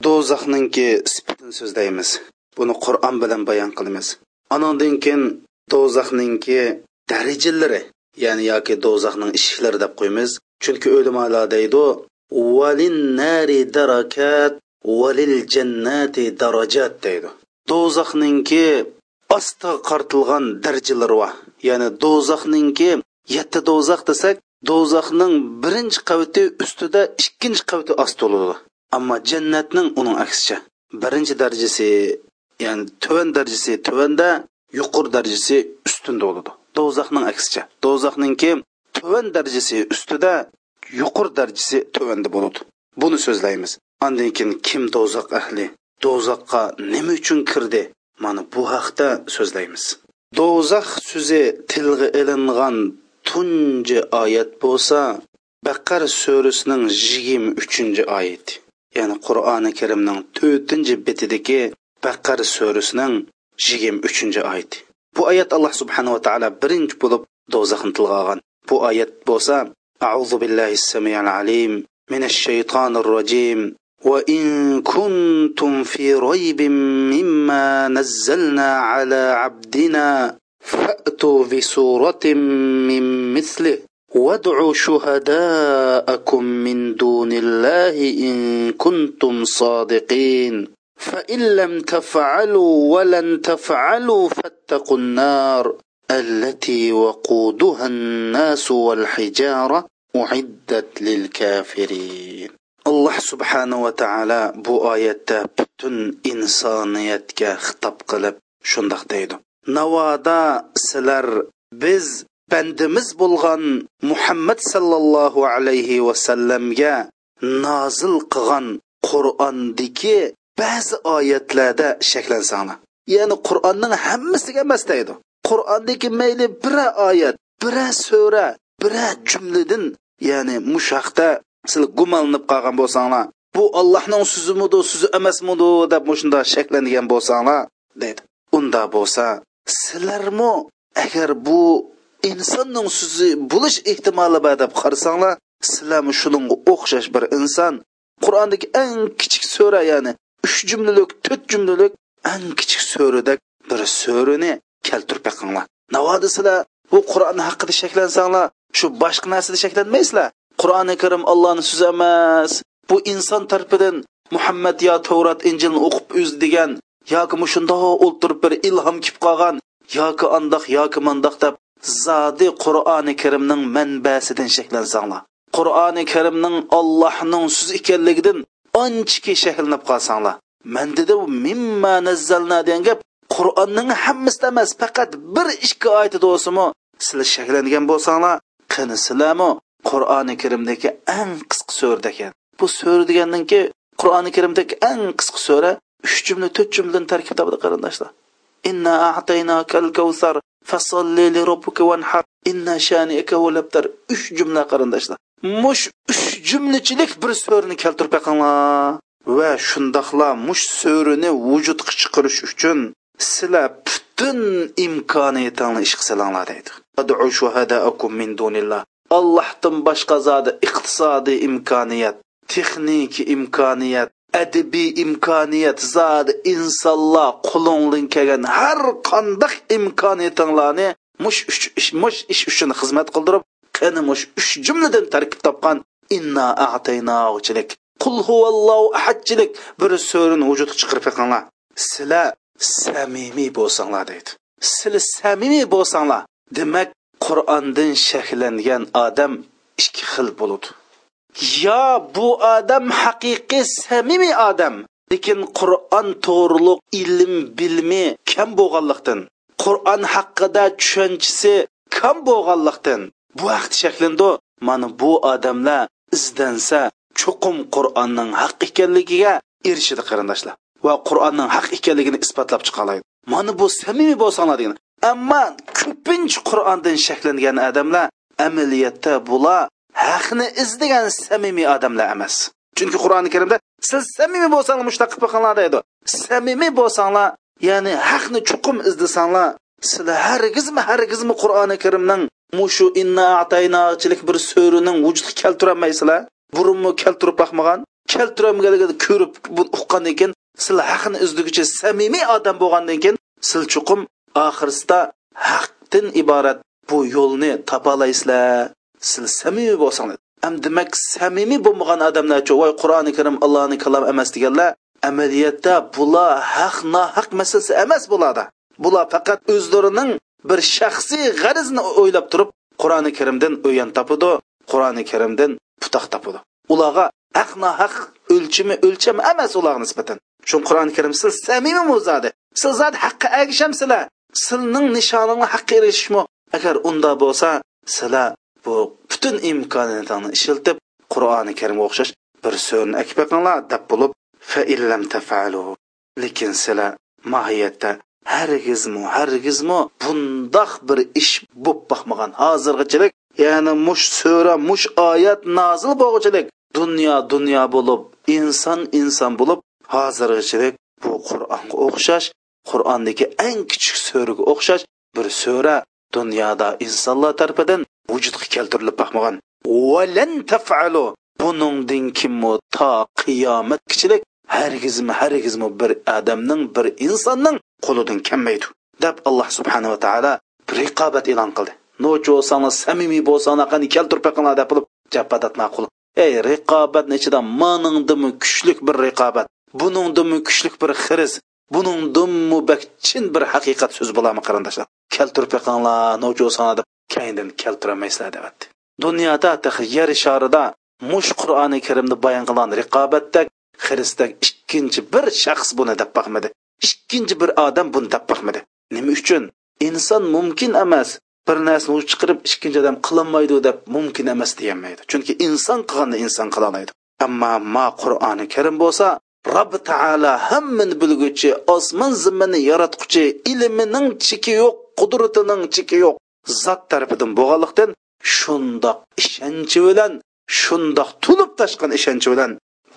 do'zaxninki sifatini so'zlaymiz. Buni qur'on bilan bayon qilamiz. Anandan keyin do'zaxninki darajalari ya'ni yoki do'zaxning eshiklari deb qo'yamiz chunki ulamolar deydi valin nari darakat valil jannati darajat deydi. Do'zaxninki osti qartilgan darajalari bor ya'ni do'zaxninki yetti do'zax desak do'zaxning birinchi qavati ustida ikkinchi qavati osti bo'ladi ammo jannatning uning aksicha birinchi darajasi ya'ni tuvan darajasi tuvanda yuqori darajasi ustunda bo'ladi. Do'zaxning aksicha. Do'zaxninki tuvan darajasi ustida yuqori darajasi tuvanda bo'ladi. Buni so'zlaymiz. Andan keyin kim do'zax ahli do'zaxqa nima uchun kirdi? Mana bu haqda so'zlaymiz. Do'zax so'zi tilga ilingan tunji oyat bo'lsa baqar surasining yigirma uchinchi oyati ya'ni qur'oni karimning to'rtinchi betidagi baqar surasining yigirma uchinchi oyati bu oyat alloh subhanava taolo birinchi bo'lib do'zaxni tilga olgan bu oyat bo'lsa أعوذ بالله السميع العليم من الشيطان الرجيم وإن كنتم في ريب مما نزلنا على عبدنا فأتوا بسورة من مثله. وادعوا شهداءكم من دون الله إن كنتم صادقين. فإن لم تفعلوا ولن تفعلوا فاتقوا النار التي وقودها الناس والحجارة أعدت للكافرين. alloh subhanava taolo bu oyatda insoniyatga xitob qilib shundoq deydi navoda sizlar biz bandimiz bo'lgan muhammad sallallohu alayhi vasallamga nozil qilgan qur'ondagi ba'zi oyatlarda shaklansanglar. Ya'ni qur'onning hammasiga emas deydi. Qur'ondagi mayli bir oyat bir sura bir jumladan ya'ni mushaqda sizlar gumonlanib qolgan bo'lsanglar bu allohning so'zimidi so'zi emasmidi deb shunda shaklangan bo'lsanglar deydi. Unda bo'lsa sizlarmi? Agar bu insonning so'zi bo'lish ehtimoli bor deb qarasanglar sizlarmi shunga o'xshash bir inson? Qur'ondagi eng kichik so'ra ya'ni uch jumlalik to'rt jumlalik eng kichik so'radak bir so'rani keltirib beqinglar. Navoda sizlar bu qur'on haqida shaklansanglar shu boshqa narsada shaklanmaysizlar? Qur'oni karim allohni so'zi emas bu inson tarafidan muhammad yo tavrat injilni o'qib o'zdigan yoki mushundoq o'ltirib bir ilhom kelib qolgan yoki andoq yoki mandoq deb zodi qur'oni karimning manbasidan shaklansanglar qur'oni karimning allohning so'zi ekanligidan anchiki shakllanib qolsanglar. Man dedi mimma nazzalna degan gap qur'onning hammasida emas faqat bir ikki oyatida bo'lsimi sizlar shaklangan bo'lsanglar qani sizlarmi qur'oni karimdagi eng qisqa so'rda ekan. Bu so'ra degandanki qur'oni karimdagi eng qisqa so'ra uch jumla to'rt jumladan tarkib topadi qarindoshlar inna a'taynakal kawsar fasolli li robbika wanhar inna shani'aka huval abtar uch jumla qarindoshlar mush uch jumlachilik bir so'rini keltirib beqinglar va shundoqla mush so'rini vujudga chiqarish uchun sizlar butun imkoniyatingni ish qilsanglar deydi. Ad'u shuhadaakum min dunillah. Allohdan boshqa zodi iqtisodiy imkoniyat texnik imkoniyat adabiy imkoniyat zodi insonlar qo'lingdan kelgan har qanday imkoniyatinglarni mush mush ish uchun xizmat qildirib qani mush uch jumladan tarkib topgan inna ataynochilik qul huvallohu ahadchilik bir so'rini vujudga chiqarib yiqinglar sizlar samimiy bo'lsanglar deydi. Sizlar samimiy bo'lsanglar. Demak qur'ondan shakllangan odam ikki xil bo'ladi. Yo bu odam haqiqiy samimiy odam. Lekin qur'on to'g'riliq ilm bilimi kam bo'lganlikdan qur'on haqida tushunchisi kam bo'lganlikdan. Bu vaqt shaklandi mana bu odamlar izdansa chuqum qur'onning haq ekanligiga erishadi qarindoshlar va qur'onning haq ekanligini isbotlab chiqalaydi mana bu samimiy bo'lsanglar degan ammo ko'pincha qur'ondan shakllangan odamlar amaliyotda bular haqni izlagan samimiy odamlar emas. Chunki qur'oni karimda siz samimiy bo'lsanglar mushtaqib qilib deydi. Samimiy bo'lsanglar ya'ni haqni chuqum izlasanglar sizlar hargizmi hargizmi qur'oni karimning mushu inna ataynachilik bir so'rining vujudga keltirolmaysizlar burunmi keltirib boqmagan keltirolmaganligini ko'rib uqqandan keyin sizlar haqni izlaguchi samimiy odam bo'lgandan keyin siz chuqum oxirsida haqdan iborat bu yo'lni topolaysizlar siz samimiy bo'lsanglar am demak samimiy bo'lmagan odamlarchi voy qur'oni karim allohni kalom emas deganlar amaliyotda bular haq nohaq masalasi emas bularda bular faqat o'zlarining bir shaxsiy g'arizni o'ylab turib qur'oni karimdan o'yan topadi qur'oni karimdan putoq topadi. Ularga haq nohaq o'lchimi o'lcham emas ularga nisbatan. Shu qur'oni karim siz samimiy mo'zadi siz zot haqqa agishamsizlar silning nishoningni haqqa erishishmi? Agar unda bo'lsa sizlar bu butun imkoniyatingni ishiltib qur'oni karimga o'xshash bir so'rni akbaqinglar deb bo'lib fa illam tafalu. Lekin sizlar mohiyatda hargizmi hargizmi bundoq bir ish bo'lib boqmagan. Hozirgichalik ya'ni mush so'ra mush oyat nozil bo'lguchilik dunyo dunyo bo'lib inson inson bo'lib hozirgichalik bu qur'onga o'xshash qur'ondagi eng kichik so'raga o'xshash bir so'ra dunyoda insonlar tarafidan vujudga keltirilib boqmagan. Valan tafalu. Buningdan kimmo to qiyomatgachilik hargizmi hargizmi bir odamning bir insonning qo'lidan kelmaydi deb alloh subhanava taolo riqobat e'lon qildi. Nochi bo'lsanglar samimiy bo'lsanglar qani keltirib boqinglar deb qilib japadat ma'qul ey riqobatni ichida maningdimi kuchlik bir riqobat? Buningdimi kuchlik bir xiriz buningdimi bakchin bir haqiqat so'z bo'ladimi qarindoshlar? Keltirib beqinglar nojo'sana deb keyindan keltirolmaysizlar deyapti. Dunyoda yer sharida mush qur'oni karimda bayon qilgan riqobatdak xristak ikkinchi bir shaxs buni deb boqmadi ikkinchi bir odam buni deb boqmadi nima uchun? Inson mumkin emas bir narsani chiqarib ikkinchi odam qilolmaydi deb mumkin emas deyolmaydi chunki inson qilganni inson qilolmaydi ammo ma qur'oni karim bo'lsa robbi taolo hammani bilguchi osmon zimmini yaratquchi ilmining cheki yo'q qudratining cheki yo'q. Zot tarafidan bo'lganlikdan shundoq ishonchi bilan shundoq to'lib toshgan ishonchi bilan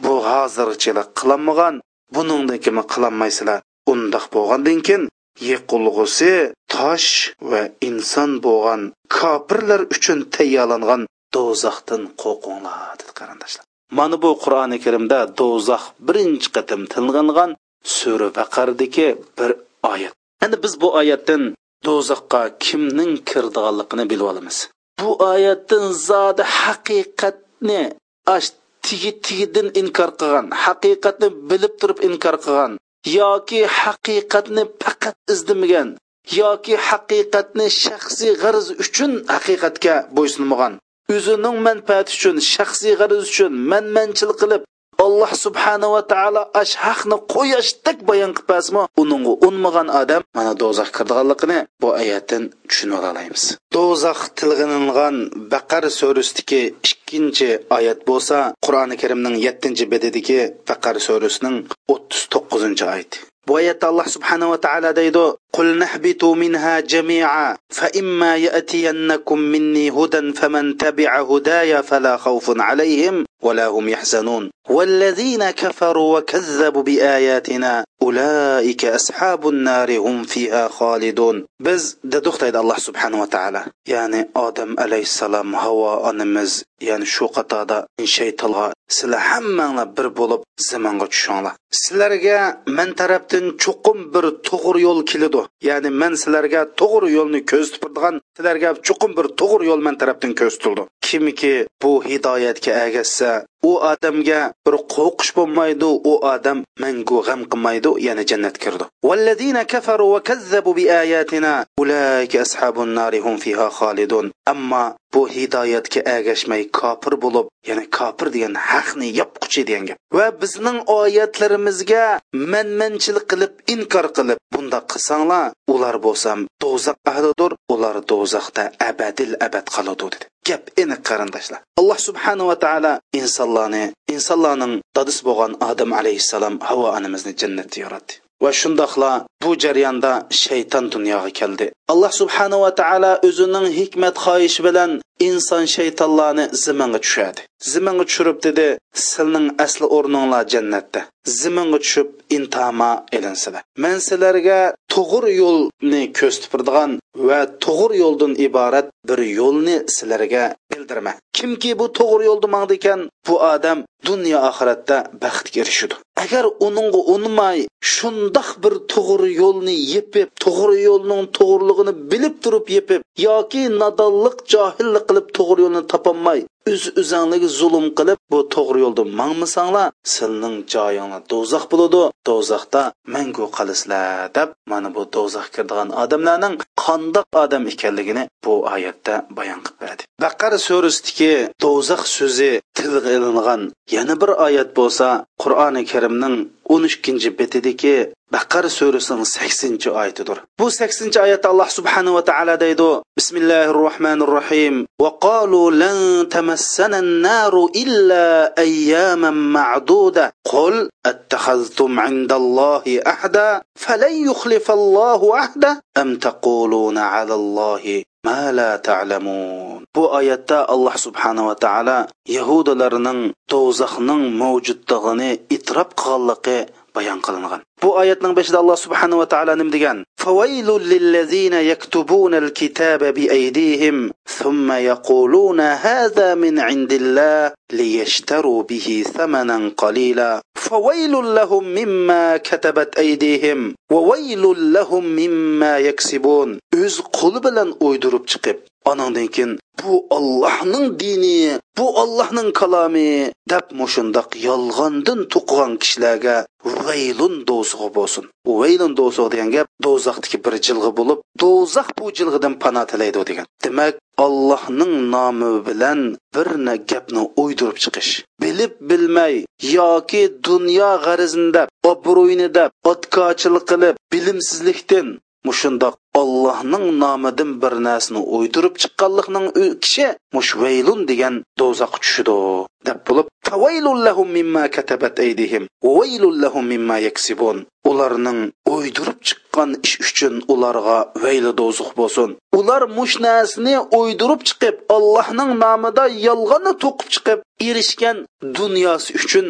bu hozirchilik qilinmagan buningdan keyin qilolmaysizlar undoq bo'lgandan keyin yiqilg'usi tosh va inson bo'lgan kofirlar uchun tayyorlangan do'zaxdan qo'rqinglar dedi qarindoshlar. Mana bu qur'oni karimda do'zax birinchi qatim tilg'angan sura baqardagi bir oyat. Endi biz bu oyatdan do'zaxqa kimning kirdiganligini bilib olamiz. Bu oyatdan zodi haqiqatni ash tigi tigidan inkor qilgan haqiqatni bilib turib inkor qilgan yoki haqiqatni faqat izdimigan yoki haqiqatni shaxsiy g'arz uchun haqiqatga bo'ysunmagan. O'zining manfaati uchun shaxsiy g'arz uchun manmanchilik qilib alloh subhanava taolo ash haqni qo'yashdek bayon qilib bersinmi uningga unmagan odam mana do'zax kirdiganligini bu oyatdan tushunib olamiz do'zax tilg'iningan baqar surasidagi ikkinchi oyat bo'lsa qur'oni karimning yettinchi bedidagi baqar surasining o'ttiz to'qqizinchi oyati bu oyatda alloh subhanava taolo deydi قل نهبطوا منها جميعا فإما يأتينكم مني هدى فمن تبع هداي فلا خوف عليهم ولا هم يحزنون. والذين كفروا وكذبوا بآياتنا ulaika ashabun narihum fiha khalidun. Biz da to'xtaydi subhanahu va taala, ya'ni odam alayhisalom havo onimiz ya'ni shu qatorda shaytonga sizlar hammangla bir bo'lib zimanga tushinglar. Sizlarga men tarafdan chuqur bir to'g'ri yo'l keladi. Ya'ni men sizlarga to'g'ri yo'lni ko'zitib turadigan sizlarga chuqur bir to'g'ri yo'l men tarafdan ko'rsatildi. Kimki bu hidoyatga agashsa u odamga bir qo'rqish bo'lmaydi u odam mangu g'am qilmaydi yana jannatga kirdi. Vallazina kafaru va kazzabu bi ayatina ulaika ashabun nari hum fiha xolidun. Ammo bu hidoyatga ergashmay kofir bo'lib ya'ni kofir degan haqni yopquchi degan gap. Va bizning oyatlarimizga manmanchilik qilib inkor qilib bunda qilsanglar ular bo'lsam do'zax ahlidir ular do'zaxda abadil abad qoladi dedi. Gap aniq qarindoshlar. Alloh subhanava taolo insonlarni insonlarning dadisi bo'lgan odam alayhissalom havo onamizni jannatda yaratdi. Va shundoqla bu jarayonda shayton dunyoga keldi. Alloh subhanava taolo o'zining hikmat xoyishi bilan inson shaytonlarni ziminga tushadi ziminga tushirib dedi sizning asli o'rninglar jannatda. Ziminga tushib intama ilinsizlar. Men sizlarga to'g'ri yo'lni ko'rsatib va to'g'ri yo'ldan iborat bir yo'lni sizlarga bildirma. Kimki bu to'g'ri yo'lda mangdi ekan bu odam dunyo oxiratda baxtga erishadi agar uningga unmay shundoq bir to'g'ri yo'lni yepib to'g'ri yo'lning to'g'riligini bilib turib yepib yoki nodonlik johillik qilib to'g'ri yo'lni topolmay o'z o'zangligi zulm qilib bu to'g'ri yo'lda mangmasanglar sizning joyinglar do'zax bo'ladi. Do'zaxda mangu qolasizlar deb mana bu do'zax kirdigan odamlarning qandoq odam ekanligini bu oyatda bayon qilib berdi baqara surasidagi do'zax so'zi tilga ilingan. Yana bir oyat bo'lsa qur'oni karimning 13-ci betidəki baqara surasining 80-oyatidir. Bu 80-oyatda Alloh Allah subhanahu va taala deydi: Bismillahir-rahmanir-rahim. Və qalu lan tamassanan-naru illa ayyaman ma'duda. Qul attakhaztum 'indallahi ahda falan yukhlifallahu ahda am taquluna 'alallahi ma la ta'lamun. Bu oyatda Alloh subhanahu va taala yahudalarning do'zaxning mavjudligini itrof qilganligi bayon qilingan. bu oyatning beshida alloh subhanava taolo nim degan فويل للذين يكتبون الكتاب بأيديهم ثم يقولون هذا من عند الله ليشتروا به ثمنا قليلا فويل لهم مما كتبت أيديهم وويل لهم مما يكسبون öz qo'li bilan o'ydirib chiqib anandan keyin bu ollohning dini bu ollohning kalomi deb mushundoq yolg'ondan tuqqan kishilarga vaylun do'zug'i bo'lsin. Uvaylin do'zug'i degan gap do'zaxdagi bir jilg'i bo'lib do'zax bu jilg'idan pano tilaydi degan. Demak allohning nomi bilan bir gapni o'ydirib chiqish. Bilib bilmay yoki dunyo g'arizini deb obro'yini deb otkochilik qilib bilimsizlikdan mushundoq ollohning nomidan bir narsani o'ydirib chiqqanlikning u kishi mush vaylun degan do'zaxga tushidi. Deb bo'lib favaylun lahum mimma katabat aydihim vaylun lahum mimma yaksibun. Ularning o'ydirib chiqqan ish uchun ularga vayli do'zax bo'lsin. Ular mush narsani o'ydirib chiqib allohning nomida yolg'onni to'qib chiqib erishgan dunyosi uchun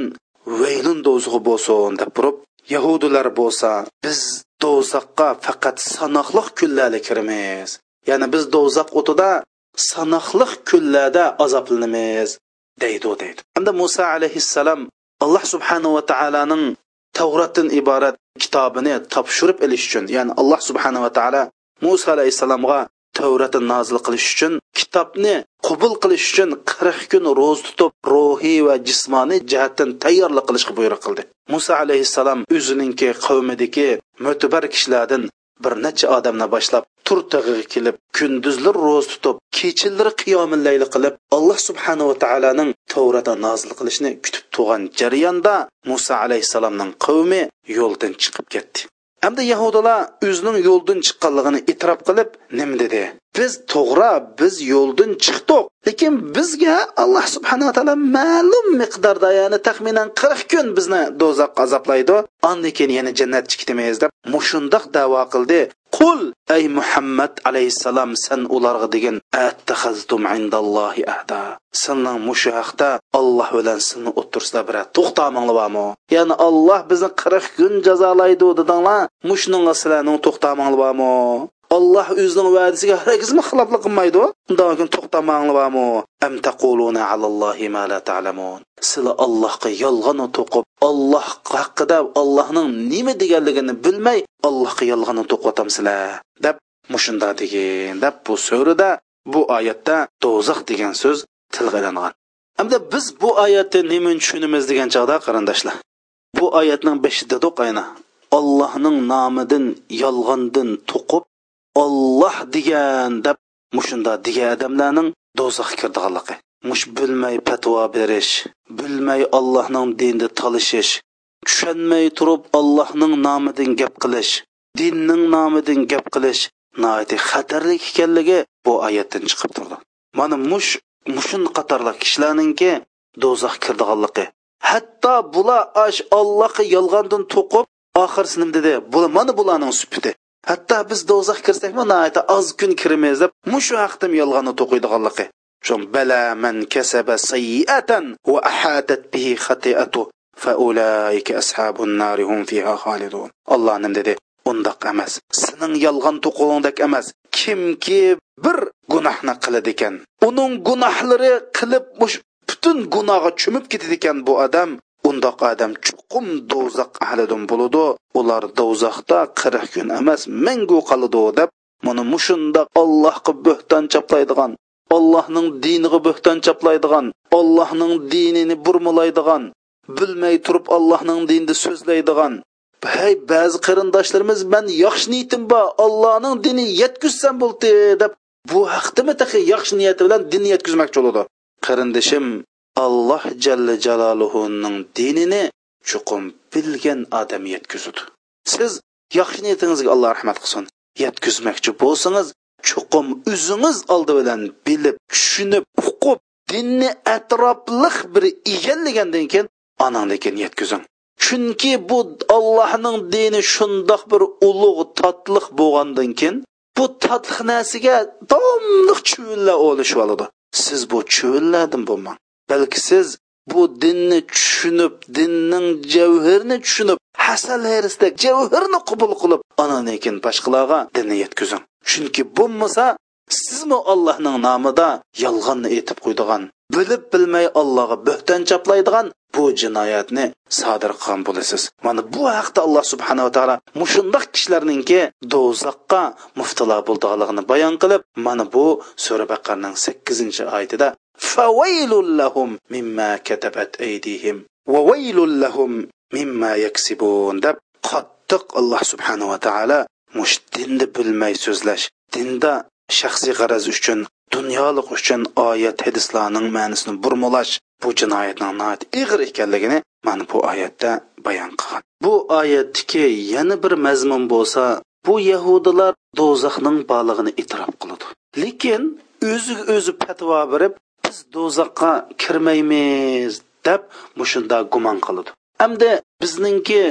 vaylun do'zaxi bo'lsin deb turib yahudilar bo'lsa biz do'zaxqa faqat sanoqli kunlarda kiramiz. Ya'ni biz do'zax o'tida sanoqli kunlarda azoblanamiz deydi deydi. Hamda muso alayhissalom alloh subhanahu va taoloning tavratdan iborat kitobini topshirib olish uchun ya'ni alloh subhanahu va taolo muso alayhissalomga tavratni nozil qilish uchun kitobni qabul qilish uchun qirq kun ro'z tutib ruhiy va jismoniy jihatdan tayyorlik qilishga buyruq qildi. Muso alayhissalom o'zininki qavmidagi mo'tabar kishilardan bir necha odamni boshlab tur tag'iga kelib kunduzlar ro'z tutib kechalari qiyomillayli qilib alloh subhanava taoloning tavrata nozil qilishni kutib turgan jarayonda muso alayhissalomning qavmi yo'ldan chiqib ketdi. Hamda yahudilar o'zining yo'ldan chiqqanligini e'tirof qilib nim dedi? Biz to'g'ri biz yo'ldan chiqdik lekin bizga alloh subhanaa taolo ma'lum miqdorda ya'ni taxminan qirq kun bizni do'zaxga azoblaydi. Andan keyin yana jannatga ketamiz deb mushundoq davo qildi. Qul ey muhammad alayhissalom san ularga degin attahaztum indallohi ahda. Sizning mushu haqda olloh bilan sizni o'tirsizlar bir to'xtamanglarmi? Ya'ni olloh bizni qirq kun jazolaydi dedinglar. Mushunga sizlarning to'xtamanglarmi? Allah özünün o'zining va'dasiga hargizmi xiloflik qilmaydi undan keyin to'xtamanglarmi? Am taquluna alallohi ma la ta'lamun. Sizlar allohga yolg'on to'qib olloh haqida allohning nima deganligini bilmay allohga yolg'on to'qatamsizlar deb mushunda degan deb bu surada bu oyatda do'zax degan so'z tilga ilingan biz bu oyatni nima tushunamiz degan chog'da qarindoshlar? Bu oyatning beshida ayna allohning nomidan yolg'ondan to'qib olloh degan deb mushunda degan odamlarning do'zaxga kirdiganligi. Mush bilmay patvo berish bilmay allohning dinida talishish tushunmay turib allohning nomidan gap qilish dinning nomidan gap qilish noiti xatarli ekanligi bu oyatdan chiqib turdi. Mana mush mushun qatorli kishilarninki do'zax kirdiganligi. Hatto bular ash ollohga yolg'ondan to'qib oxirisi nima dedi bular mana bularning supiti hatto biz do'zax kirsakmi nihoyatda oz kun kiramiz deb mushu haqda yolg'onni to'qiydiganligi. Shun bala man kasaba sayiatan va ahatat bihi xatiatu fa ulaika ashabun nar hum fiha khalidun. Alloh nim dedi undoq emas sening yolg'on to'quvingdek emas kimki bir gunohni qiladi ekan. Uning gunohlari qilib butun gunohga cho'mib ketadi ekan bu odam. Undoq odam chuqum do'zax ahlidan bo'ladi ular do'zaxda qirq kun emas mangu qoladi deb mana mushundoq allohga bo'hton chaplaydigan allohning diniga bo'hton chaplaydigan allohning dinini burmalaydigan bilmay turib allohning dinida so'zlaydigan. Hey ba'zi qarindoshlarimiz man yaxshi niyatim bor allohning dini yetkazsam bo'ldi deb bu haqdami yaxshi niyati bilan dinni yetkazmoqchi bo'ladi qarindoshim alloh jalla jaloluhuning dinini chuqum bilgan odam yetkazudi siz yaxshi niyatingizga alloh rahmat qilsin. Yetkazmoqchi bo'lsangiz chuqum o'zingiz oldi bilan bilib tushunib uqib dinni atrofliq bir egallagandan keyin anandan yetkazing. Chunki bu allohning dini shundoq bir ulug' totliq bo'lgandan keyin bu totliq narsaga domliq chuvillar olishib oladi. Siz bu chuvillardan bo'lmang. Balki siz bu dinni tushunib dinning javhirini tushunib hasal herisdek javhirni qabul qilib andan keyin boshqalarga dinni yetkazing. Chunki bo'lmasa sizmi allohning nomida yolg'onni aytib qo'ydigan bilib bilmay allohga bo'hton chaplaydigan bu jinoyatni sodir qilgan bo'lasiz? Mana bu haqda alloh subhanava taolo mushundoq kishilarningki do'zaxqa muftilo bo'ldiganligini bayon qilib mana bu sura baqarning sakkizinchi oyatida lahum mimma katabat aydihim va lahum mimma yaksibun deb qattiq alloh subhanava taolo mush dinni bilmay so'zlash dinda shaxsiy g'araz uchun dunyolik uchun oyat hadislarning ma'nosini burmalash bu jinoyatning ig'ir ekanligini mana bu oyatda bayon qilgan. Bu oyatdagi yana bir mazmun bo'lsa bu yahudilar do'zaxning borlig'ini e'tirof qiladi. Lekin o'ziga o'zi fatvo berib biz do'zaxqa kirmaymiz deb mushunda gumon qiladi. Hamda bizningki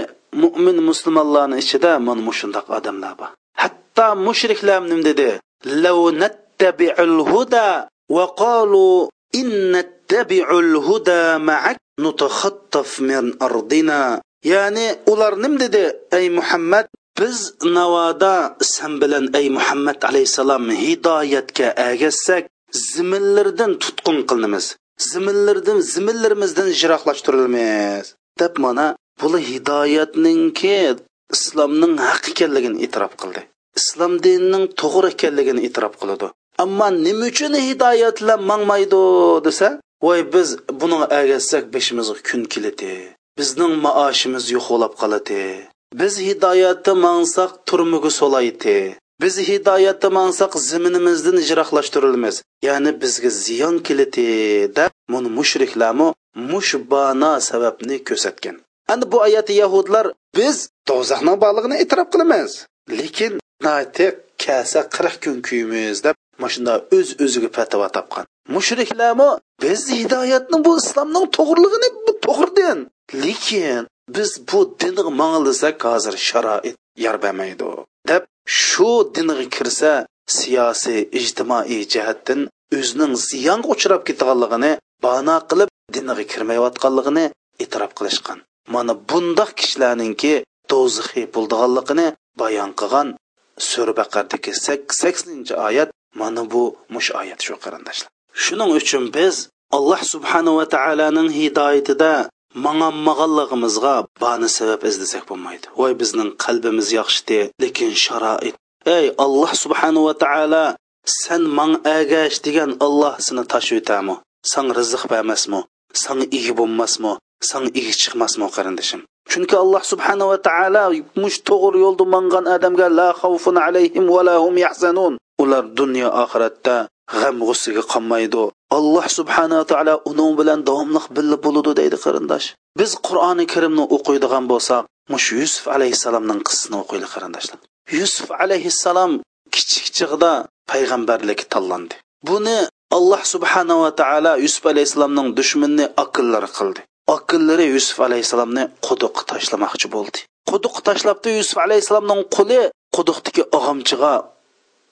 mo'min musulmonlarni ichida mana mushundoq odamlar bor. Hatto mushriklar nim dedi لو نتبع الهدى وقالوا إن نتبع الهدى معك نتخطف من أرضنا. يعني ular nim dedi ey muhammad biz navoda sen bilan ey muhammad alayhissalom hidoyatga agassak zimillardan tutqun qilinamiz zimillardan ziminlarimizdan jiroqlashtirilmiz deb mana buni hidoyatninki islomning haq ekanligini e'tirof qildi islom dinining to'g'ri ekanligini e'tirof qiladi. Ammo nima uchun hidoyat bilan mangmaydi desa voy biz buni agashsak beshimizga kun keladi bizning maoshimiz yo'qolab qoladi. Biz hidoyatda mangsak turmugi solaydi. Biz hidoyatda mangsak ziminimizdan jiroqlashtirilmiz ya'ni bizga ziyon keladi deb buni mushriklarmi mushbana sababni ko'rsatgan. Endi bu oyatda yahudlar biz do'zaxning borlig'ini e'tirof qilamiz. Lekin kasa qirq kun kuyimiz deb mana shunda o'z o'ziga fatvo topgan. Mushriklarmi biz hidoyatni bu islomning to'g'riligini bu to'g'ri din lekin biz bu dinga mangilsak hozir sharoit yor bermaydi deb shu dinga kirsa siyosiy ijtimoiy jihatdan o'zining ziyonga uchrab ketganligini bano qilib dinga kirmayotganligini e'tirof qilishgan. Mana bundoq kishilarninki do'zaxi bo'ldiganligini bayon qilgan sura baqardagi saksoninchi oyat mana bu mush oyat shu qarindoshlar. Shuning uchun biz alloh subhanava taoloning hidoyatida manganmaganligimizga bani sabab izlasak bo'lmaydi. Voy bizning qalbimiz yaxshidi lekin sharoit. Ey alloh subhanava taolo san man agash degan olloh seni tashvitami san rizq bermasmi? San iyi bo'lmasmi? San igi chiqmasmi qarindoshim chunki alloh subhanava taolo mush to'g'ri yo'lda mangan odamga la xavfun alayhim va la hum yahzanun. Ular dunyo oxiratda g'am g'ussiga qolmaydi. Alloh subhanava taolo uning bilan davomli birga bo'ladi deydi qarindosh. Biz qur'oni karimni o'qiydigan bo'lsak mush yusuf alayhissalomning qissasini o'qiylik qarindoshlar. Yusuf alayhissalom kichik chig'da payg'ambarlik tanlandi. Buni alloh subhanava taolo yusuf alayhissalomning dushmanini aqllari qildi. Aqllari yusuf alayhissalomni quduqqa tashlamoqchi bo'ldi. Quduqqa tashlabdi yusuf alayhissalomning quli quduqdagi og'amchiga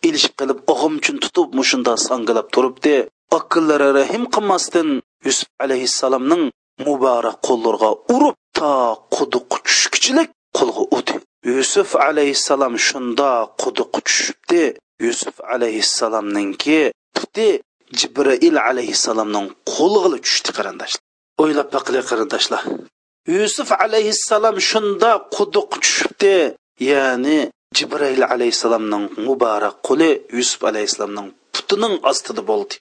ilishib qilib og'amchini tutib mushunda sangilab turibdi. Akillari rahim qilmasdan yusuf alayhissalomning muborak qo'llariga urib to quduqqa tushkichilik qo'lga udi yusuf alayhissalom shunda quduqqa tushibdi. Yusuf alayhissalomninki puti jibrail alayhissalomning qo'liga tushdi qarindoshlar. O'ylab baqili qarindoshlar. Yusuf alayhissalom shunda quduq tushibdi. Ya'ni jibrail alayhissalomning muborak qo'li yusuf alayhissalomning putining ostida bo'ldi.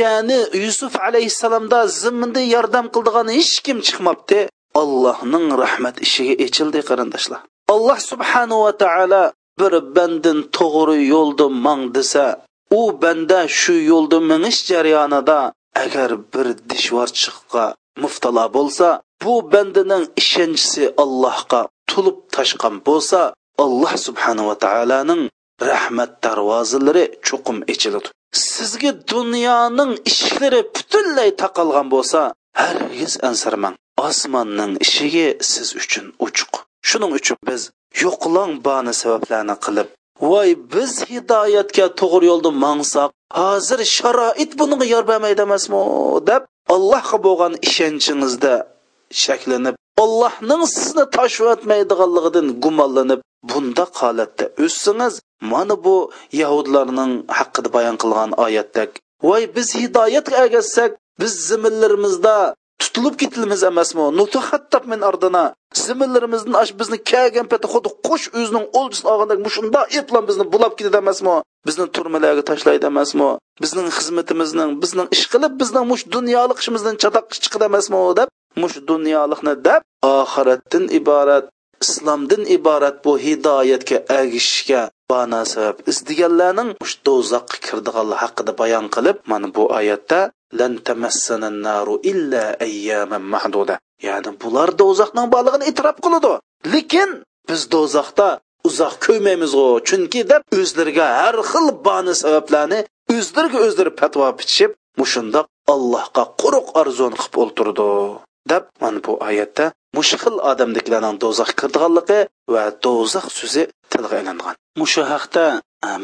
Ya'ni yusuf alayhissalomda zimminda yordam qildigan hech kim chiqmabdi. Allohning rahmat ishiga echildi qarindoshlar. Alloh subhanahu va taolo bir bandin to'g'ri yo'lda mang desa u banda shu yo'lda minish jarayonida agar bir dishvorchiqqa muftalo bo'lsa bu bandaning ishonchisi allohga tulib tashqan bo'lsa alloh subhanava taoloning rahmat darvozalari cho'qim ichiladi sizga dunyoning ishlari butunlay taqalgan bo'lsa hargiz ansirmang osmonning ishigi siz uchun uchuq. Shuning uchun biz yo'qlang bani sabablarni qilib voy biz hidoyatga to'g'ri yo'lda mangsak hozir sharoit bunga yor bermaydi emasmi deb allohga bo'lgan ishonchingizda shaklanib allohning sizni tashiyotmaydiganligidan gumonlanib bunda holatda o'ssangiz mana bu yahudlarning haqida bayon qilgan oyatdak voy biz hidoyatga ergashsak biz ziminlarimizda tutilib ketilimiz emasmi? Nutuhattab min ardina. Ziminlarimizdan ash bizni kelgan paytda xuddi qush o'zining o'ljisini olgandek mushunda eplan bizni bulab ketadi emasmi? Bizni turmalarga tashlaydi emasmi? Bizning xizmatimizning bizning ish qilib bizning mush dunyolik ishimizdan chatoq chiqadi emasmi deb mush dunyolikni deb oxiratdan iborat islomdan iborat bu hidoyatga agishishga bana izdiganlarning ush do'zaxqa kirdiganlar haqida bayon qilib mana bu oyatda lan naru illa ayyaman mahduda ya'ni bular do'zaxning borlig'ini e'tirof qiladi. Lekin biz do'zaxda uzoq ko'ymaymiz g'o chunki deb o'zlariga har xil bani sabablarni o'zlariga o'zlari patvo bitishib mushundoq allohga quruq arzon qilib o'ltirdi. Deb mana bu oyatda mushxil odamdiklarning do'zax kirdiganligi va do'zax so'zi tilga ilingan mushu haqda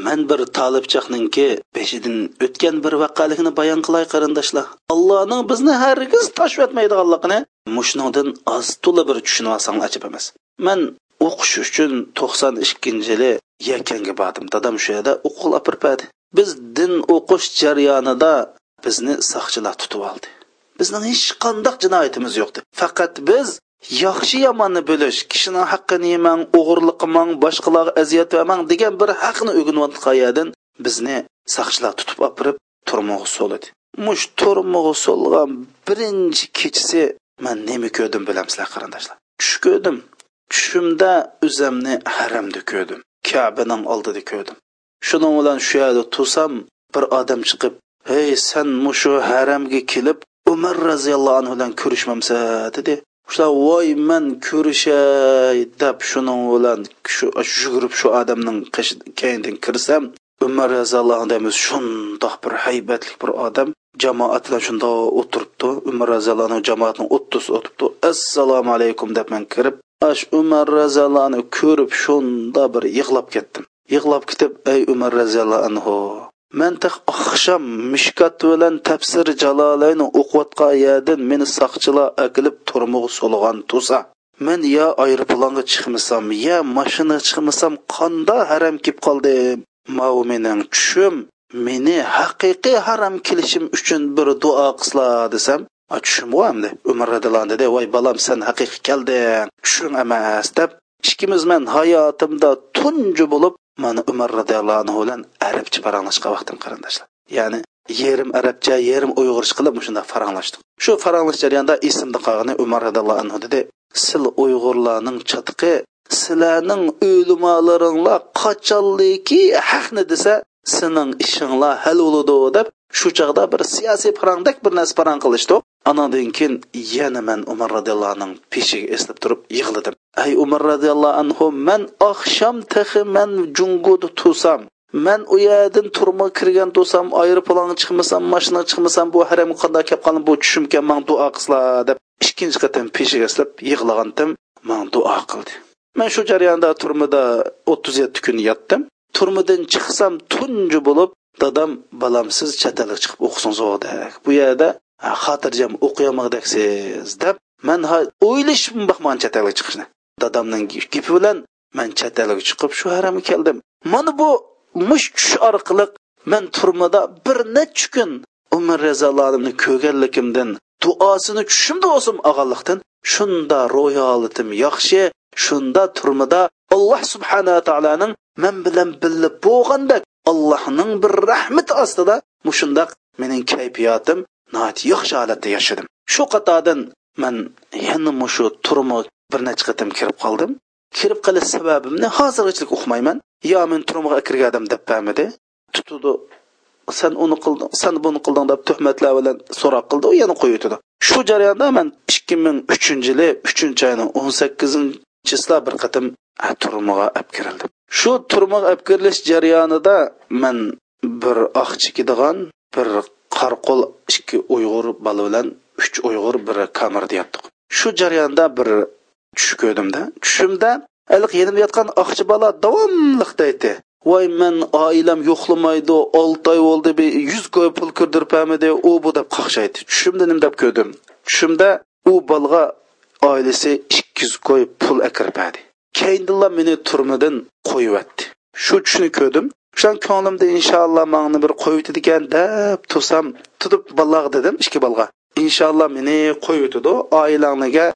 man bir tolibchaqninki beshidan o'tgan bir vaqalikni bayon qilay qarindoshlar. Allohning bizni hargiz tashlab o'tmaydiganligini mushningdan oz to'la bir tushunib olsang ajab emas. Man o'qish uchun to'qson ikkinchi yili yakanga bordim dadam shu yerda o'qib biz din o'qish jarayonida bizni soqchilar tutib oldi. Bizning hech qanday jinoyatimiz yo'qdi faqat biz yaxshi yomonni bo'lish kishining haqqini yemang o'g'irlik qilmang boshqalarga aziyat bermang degan bir haqni o'rganayotgan bizni saqchilar tutib olib turmog'i so'ladi mush turmog'i so'lgan birinchi kechasi man nima ko'rdim bilamsizlar qarindoshlar? Tush ko'rdim. Tushimda o'zimni haramda ko'rdim. Kabaning oldida ko'rdim. Shuning bilan shu yerda tursam bir odam chiqib hey san mushu haramga kelib umar roziyallohu anhu bilan ko'rishmamsa dedi. Shular voy man ko'rishay deb shuning bilan shu yugurib shu odamning keynidan kirsam umar roziyallohu anhu shundoq bir haybatli bir odam jamoat bilan shundoq o'tiribdi. Umar roziyallohu anhu jamoatning o'ttiz o'tibdi. Assalomu alaykum deb man kirib ash umar roziyallohu anhu ko'rib shunda bir yig'lab ketdim. Yig'lab ketib ey umar roziyallohu anhu man taq oqshom mishkat bilan tafsir jalolayni o'qiyotgan yerdan meni soqchilar akilib turmug'i so'lg'an tusa men yo aeroplanga chiqmasam yo mashina chiqmasam qanda haram kelib qoldim mau mening tushim meni haqiqiy haram kelishim uchun bir duo qilslar desam tushim endi umar radiyallohu dedi voy bolam sen haqiqiy kelding tushim emas deb ikkimiz man hayotimda tunji bo'lib mana umar roziyallohu anhu bilan arabcha paranglashgan vaqtim qarindoshlar ya'ni yarim arabcha yarim uyg'urcha qilib shunday faranglashdik shu faranglash jarayonida esimda qolgani umar roziyallohu anhu dedi sil uyg'urlarning chatiqi sizlarning o'limolaringlar qachonliki haqni desa sening ishinglar hal bo'ladi deb shu chog'da bir siyosiy parangdak bir narsa parang qilishdi. Anadan keyin yana man umar roziyallohu anhu peshiga eslab turib yig'ladim. Ay umar roziyallohu anhu man oqshom tahi man junguda tusam man u yerdan turma kirgan tursam aeroplanga chiqmasam mashinaga chiqmasam bu haramga qanday kelib qoldim bu tushimga man duo qilslar deb ikkinchi qatam peshiga eslab yig'lagandim man duo qildi. Man shu jarayonda turmada o'ttiz yetti kun yotdim. Turmadan chiqsam tunji bo'lib dadam balam siz chet elga chiqib o'qisangiz bu yerda xotirjam o'qiyolmagdaksiz deb man o'ylashib boqman chet elga chiqishni. Dadamning gapi bilan man chet elga chiqib shu haramga keldim. Mana bu mush tush orqali man turmada bir necha kun umar razallohni ko'rganligimdan duosini tushimda bo'lsin og'anliqdan shunda ro'y holatim yaxshi shunda turmada alloh subhanaa taoloning man bilan birga bo'lgandek allohning bir rahmati ostida mushundoq mening kayfiyatim nihoyat yaxshi holatda yashadim. Shu qatordan man yana mushu turma bir necha qatim kirib qoldim. Kirib qolish sababimni hozirgacha uqmayman. Yo men turmaga kirgandim deb bamidi tutudi sen uni qilding sen buni qilding deb tuhmatlar bilan so'roq qildi. U yana qo'yitdi shu jarayonda man ikki ming uchinchi yili uchinchi oyning o'n sakkizinchisida bir qatim turmaga olib kirildim. Shu turmaga olib kirilish jarayonida man bir oq chekadigan bir Qarqo'l ikki uyg'ur bola bilan uch uyg'ur bir kamerda yotdik shu jarayonda bir tush ko'rdimda. Tushimda iliq yenimda yotgan oqchi bola davomli deydi. Voy men oilam yo'qlamaydi olti oy bo'ldi yuz koy pul kirdirpamidi u bu deb qaqshaydi tushimda nim deb ko'rdim. Tushimda u bolga oilasi ikki yuz koy pul akirpadi keyindilla meni turmadan qo'yvatdi shu tushni ko'rdim. Şan ko'nglimda inshaalloh mangni bir qo'yibdi ekan deb tursam tutib bolaga dedim ikki bolaga inshaalloh meni qo'yibdi oilanglarga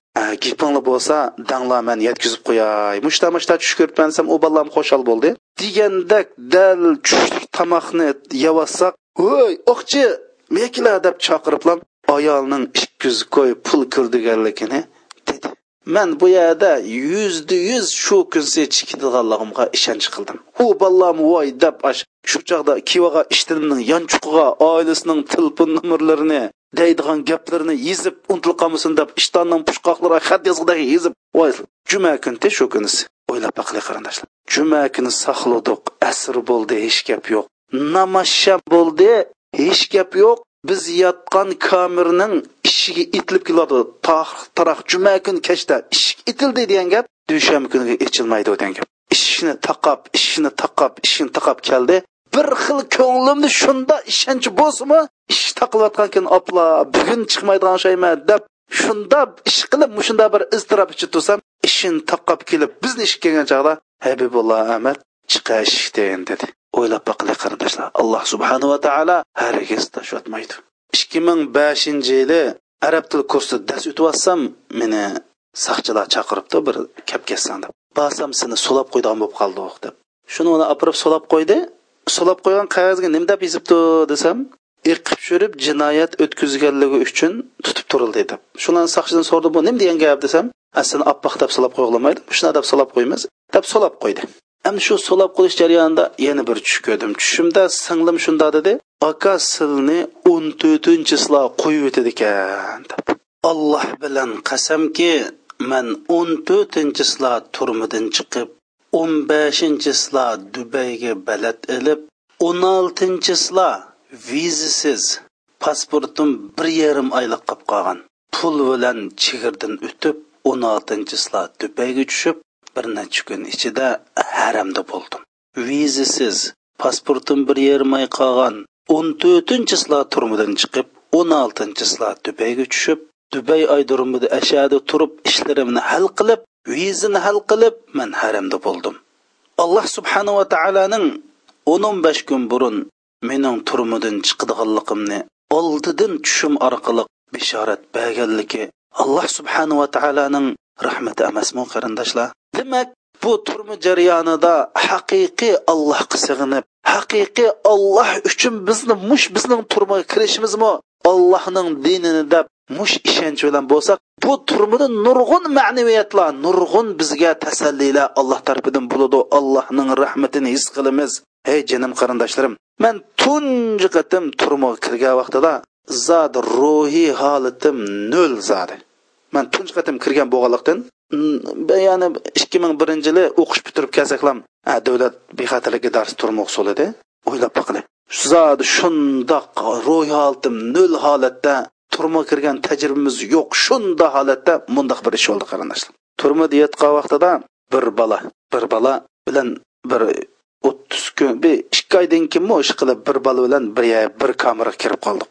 gapinglar bo'lsa danglar men yetkazib qo'yay mushta mushta tush ko'rib mansam u ballam xo'shal bo'ldi. Degandek dal tushlik tomoqni yavassak, voy o'qchi mekla deb chaqiriblam ayolning ikki yuz qo'y pul kirdiganligini dedi man bu yerda yuzda yuz shu kunsi chikadiganligimga ishonch qildim. U ballam voy deb shu chog'da kivaga ishtilimning yonchuqiga oilasining telefon nomerlarini deydigan gaplarini yezib unutilib qolmasin deb ishtonning pushqoqlariga xat yozgidek yezib. Voy juma kunti shu kunisi o'ylab baqili qarindoshlar. Juma kuni saqladik asr bo'ldi hech gap yo'q. Namashsham bo'ldi hech gap yo'q. Biz yotgan kamirning ishiga itilib keladi. Taroq juma kun kechda ishik itildi degan gap dushanba kuniga ichilmaydi degan gap. Ishni taqab ishni taqab ishni taqab keldi. Bir xil ko'nglimni shunda ishonch bo'lsinmi ish taqilayotgan kun opla bugun chiqmaydigan shaymi deb shunda ish qilib shunda bir iztirob ichida tursam ishini taqab kelib bizni ishga kelgan chog'da habibulloh ahmad chiqashden dedi. O'ylab boqili qarindoshlar. Alloh subhanava taolo hargiz tashlatmaydi ikki ming beshinchi yili arab tili kursida dars o'tyapsam meni saqchilar chaqiribdi bir kap ketsan deb. Borsam seni so'lab qo'ydigan bo'lib qoldi deb. Shuni uni opirib so'lab qo'ydi. So'lab qo'ygan qog'ozga nima deb yozibdi desam iqib tushirib jinoyat o'tkazganligi uchun tutib turildi deb. Shuni saqchidan so'radi bu nima degan gap? desam aslini oppoq deb solab qo'yg'ilmaydi shuna deb solab qo'ymiz deb solab qo'ydi. Endi shu solab qo'yish jarayonida yana bir tush ko'rdim. Tushimda singlim shunda dedi. Aka silni o'n to'rtinchi qo'yib o'tadi ekan deb. Alloh bilan qasamki man o'n to'rtinchi turmidan chiqib o'n beshinchi dubayga balat ilib o'n oltinchi vizasiz pasportim bir yarim oylik qolib qolgan. Pul bilan chegirdan o'tib o'n oltinchi dubayga tushib bir necha kun ichida haramda bo'ldim. Vizasiz pasportim bir yarim oy qolgan o'n to'rtinchi turmidan chiqib o'n oltinchi dubayga tushib dubay oydirumida ashada turib ishlarimni hal qilib vizani hal qilib man haramda bo'ldim. Alloh subhanava taoloning o'n o'n besh kun burun mening turmidan chiqadiganligimni oldidan tushim orqali bishorat berganligi alloh subhanava taoloning rahmati emasmi qarindoshlar? Demak bu turmu jarayonida haqiqiy allohga sig'inib haqiqiy olloh uchun bizni mush bizning turmaga kirishimizmi? Allohning dinini deb mush ishonch bilan bo'lsak bu turmida nurg'un ma'naviyatlar nurg'un bizga tasallilar alloh tarafidan bo'ladi. Allohning rahmatini his qilamiz. Ey jinim qarindoshlarim man tunji qatim turmaga kirgan vaqtida zod ruhiy holatim nol zodi man tunji qatim kirgan bo'lganlikdan ya'ni ikki ming birinchi yili o'qish bitirib kelsaklam davlat bexatarligi darsi turmoq solidi o'ylab boqili zodi shundoq ruhiy holatim nol holatda turma kirgan tajribamiz yo'q shunda holatda mundoq bir ish bo'ldi qarindoshlar turma deyotgan vaqtida bir bola bir bola bilan bir o'ttiz kun bir ikki oydan keyin ish qilib bir bola bilan bir bir kameraga kirib qoldik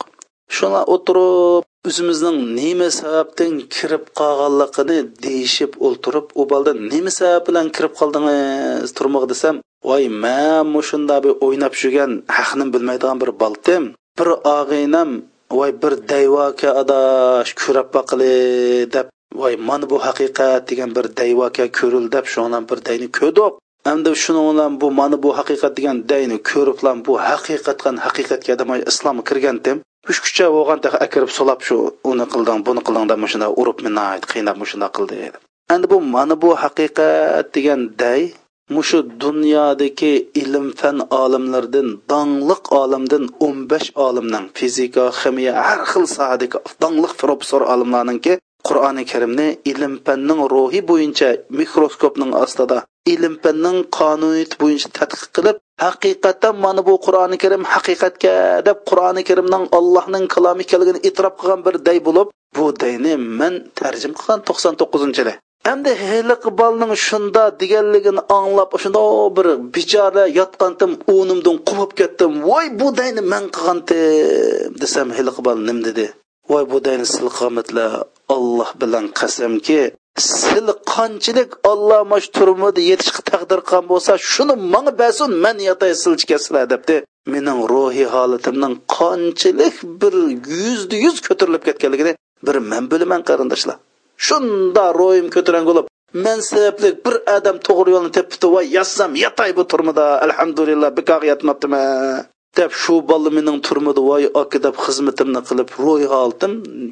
shuna o'tirib o'zimizning nima sababdan kirib qolganligini deyishib o'ltirib u bolda nima sabab bilan kirib qoldingiz turmoq desam voy man shunda bir o'ynab yurgan haqni bilmaydigan bir boltim bir og'inam voy bir dayvoka adash ko'rab boqili deb voy mana bu haqiqat degan bir dayvoka ko'rildi deb shundan bir dayni ko'dib endi shuni bilan bu mana bu haqiqat degan dayni ko'riblan bu haqiqatdan haqiqatga demay islomga kirgandim kuchkucha bo'lgan akirib solab shu uni qilding buni qilding deb shunda urib meni qiynab shunday qildi endi bu mana bu haqiqat degan day mushu dunyodagi ilm fan olimlardan dongliq olimdan o'n besh olimning fizika ximiya har xil sohadagi dongliq professor olimlarninki qur'oni karimni ilm fanning ruhi bo'yicha mikroskopning ostida ilm fanning qonuniyati bo'yicha tadqiq qilib haqiqatdan mana bu qur'oni karim haqiqatga deb qur'oni karimning allohning kalomi ekanligini e'tirof qilgan bir day bo'lib bu dayni man tarjim qilgan to'qson to'qqizinchi yili. Endi hiliq bolning shunda deganligini anglab shunda bir bechora yotgandim o'nimdan quvib ketdim. Voy bu dayni man qilgandim desam hiliq bol nim dedi. Voy bu dayni sil qilganmitlar olloh bilan qasamki sil qanchalik olloh mash turmida yetishga taqdir qilgan bo'lsa shuni manga bersin man yotay silchi debdi. Mening ruhiy holatimning qanchalik bir yuzda yuz ko'tarilib ketganligini bir man bilaman qarindoshlar. Shunda ro'yim ko'tarang bo'lib man sababli bir odam to'g'ri yo'lni tepibdi voy yotsam yotay bu turmida alhamdulillah bikoq yotmabdiman deb shu bola mening turmida voy aka deb xizmatimni qilib ro'y oldim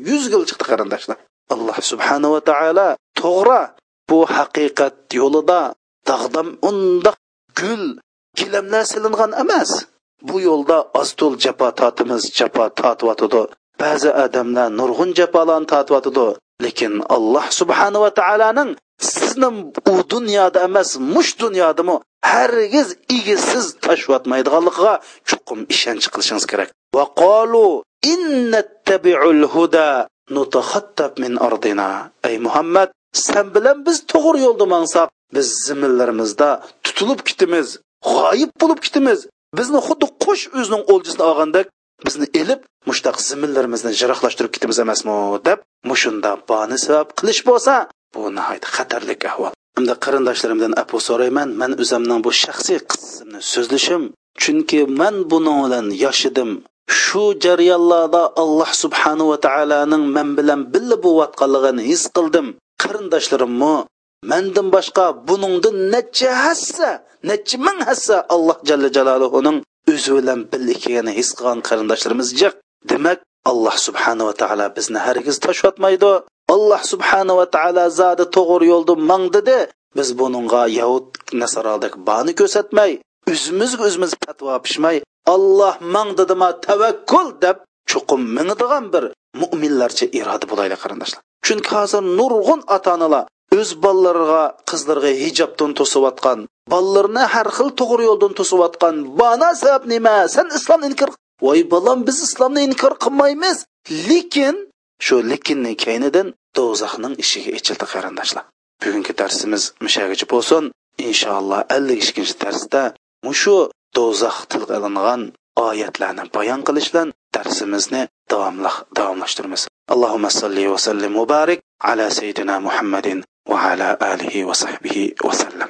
yuz yil chiqdi qarindoshlar. Alloh subhanava taolo to'g'ri bu haqiqat yo'lida dag'dam undoq gul gilamlar silingan emas. Bu yo'lda ozto'l jafo totimiz jafo tortyotidi ba'zi odamlar nurg'un jafolarni tortyotidi lekin alloh subhanava taoloning sizni u dunyoda emas mush dunyodami hargiz igisiz tashyotmaydiganligiga chuqum ishonch qilishingiz kerak. Va qolu innattabi'ul huda nutaxattab min ardina. Ey muhammad sen bilan biz to'g'ri yo'lda mansak, biz ziminlarimizda tutilib ketimiz g'oyib bo'lib ketimiz bizni xuddi qush o'zining o'ljisini olgandek bizni elib mushtaq ziminlarimizni jiroqlashtirib ketimiz emasmi? Deb mushunda boni sabab qilish bo'lsa bu nihoyat xatarlik ahvol. Hamda qarindoshlarimdan apu so'rayman. Man o'zimning bu shaxsiy qissimni so'zlashim chunki man buni bilan yoshidim shu jarayonlarda alloh subhanahu va taoloning man bilan birga bo'layotganligini his qildim. Qarindoshlarimmi mandan boshqa buningdan necha hassa necha ming hassa alloh jalla jaloluhuning o'zi bilan birga ekanini his qilgan qarindoshlarimiz jiq. Demak alloh subhanava taolo bizni hargiz tashlatmaydi alloh subhanava taolo zodi to'g'ri yo'lda mang dedi biz buningga yahud nasoraldek bani ko'rsatmay o'zimizga o'zimiz fatvo pishmay alloh mang dedima tavakkul deb chuqum mingdigan bir mo'minlarcha iroda bo'laylik qarindoshlar. Chunki hozir nurg'un ota onalar o'z bolalariga qizlarga hijobdan to'sayotgan bolalarni har xil to'g'ri yo'ldan to'sayotgan bana sabab nima? San islomni inkor voy bolam biz islomni inkor qilmaymiz. Lekin shu lekinni keynidan do'zaxning ishiga ichildi qarindoshlar. Bugungi darsimiz mushagacha bo'lsin. Inshaalloh ellik ikkinchi darsda mushu do'zax tilga ilingan oyatlarni bayon qilish bilan darsimizni davomli davomlashtiramiz. Allohumma salli va sallim muborak ala sayyidina muhammadin va ala alihi va sahbihi vasallam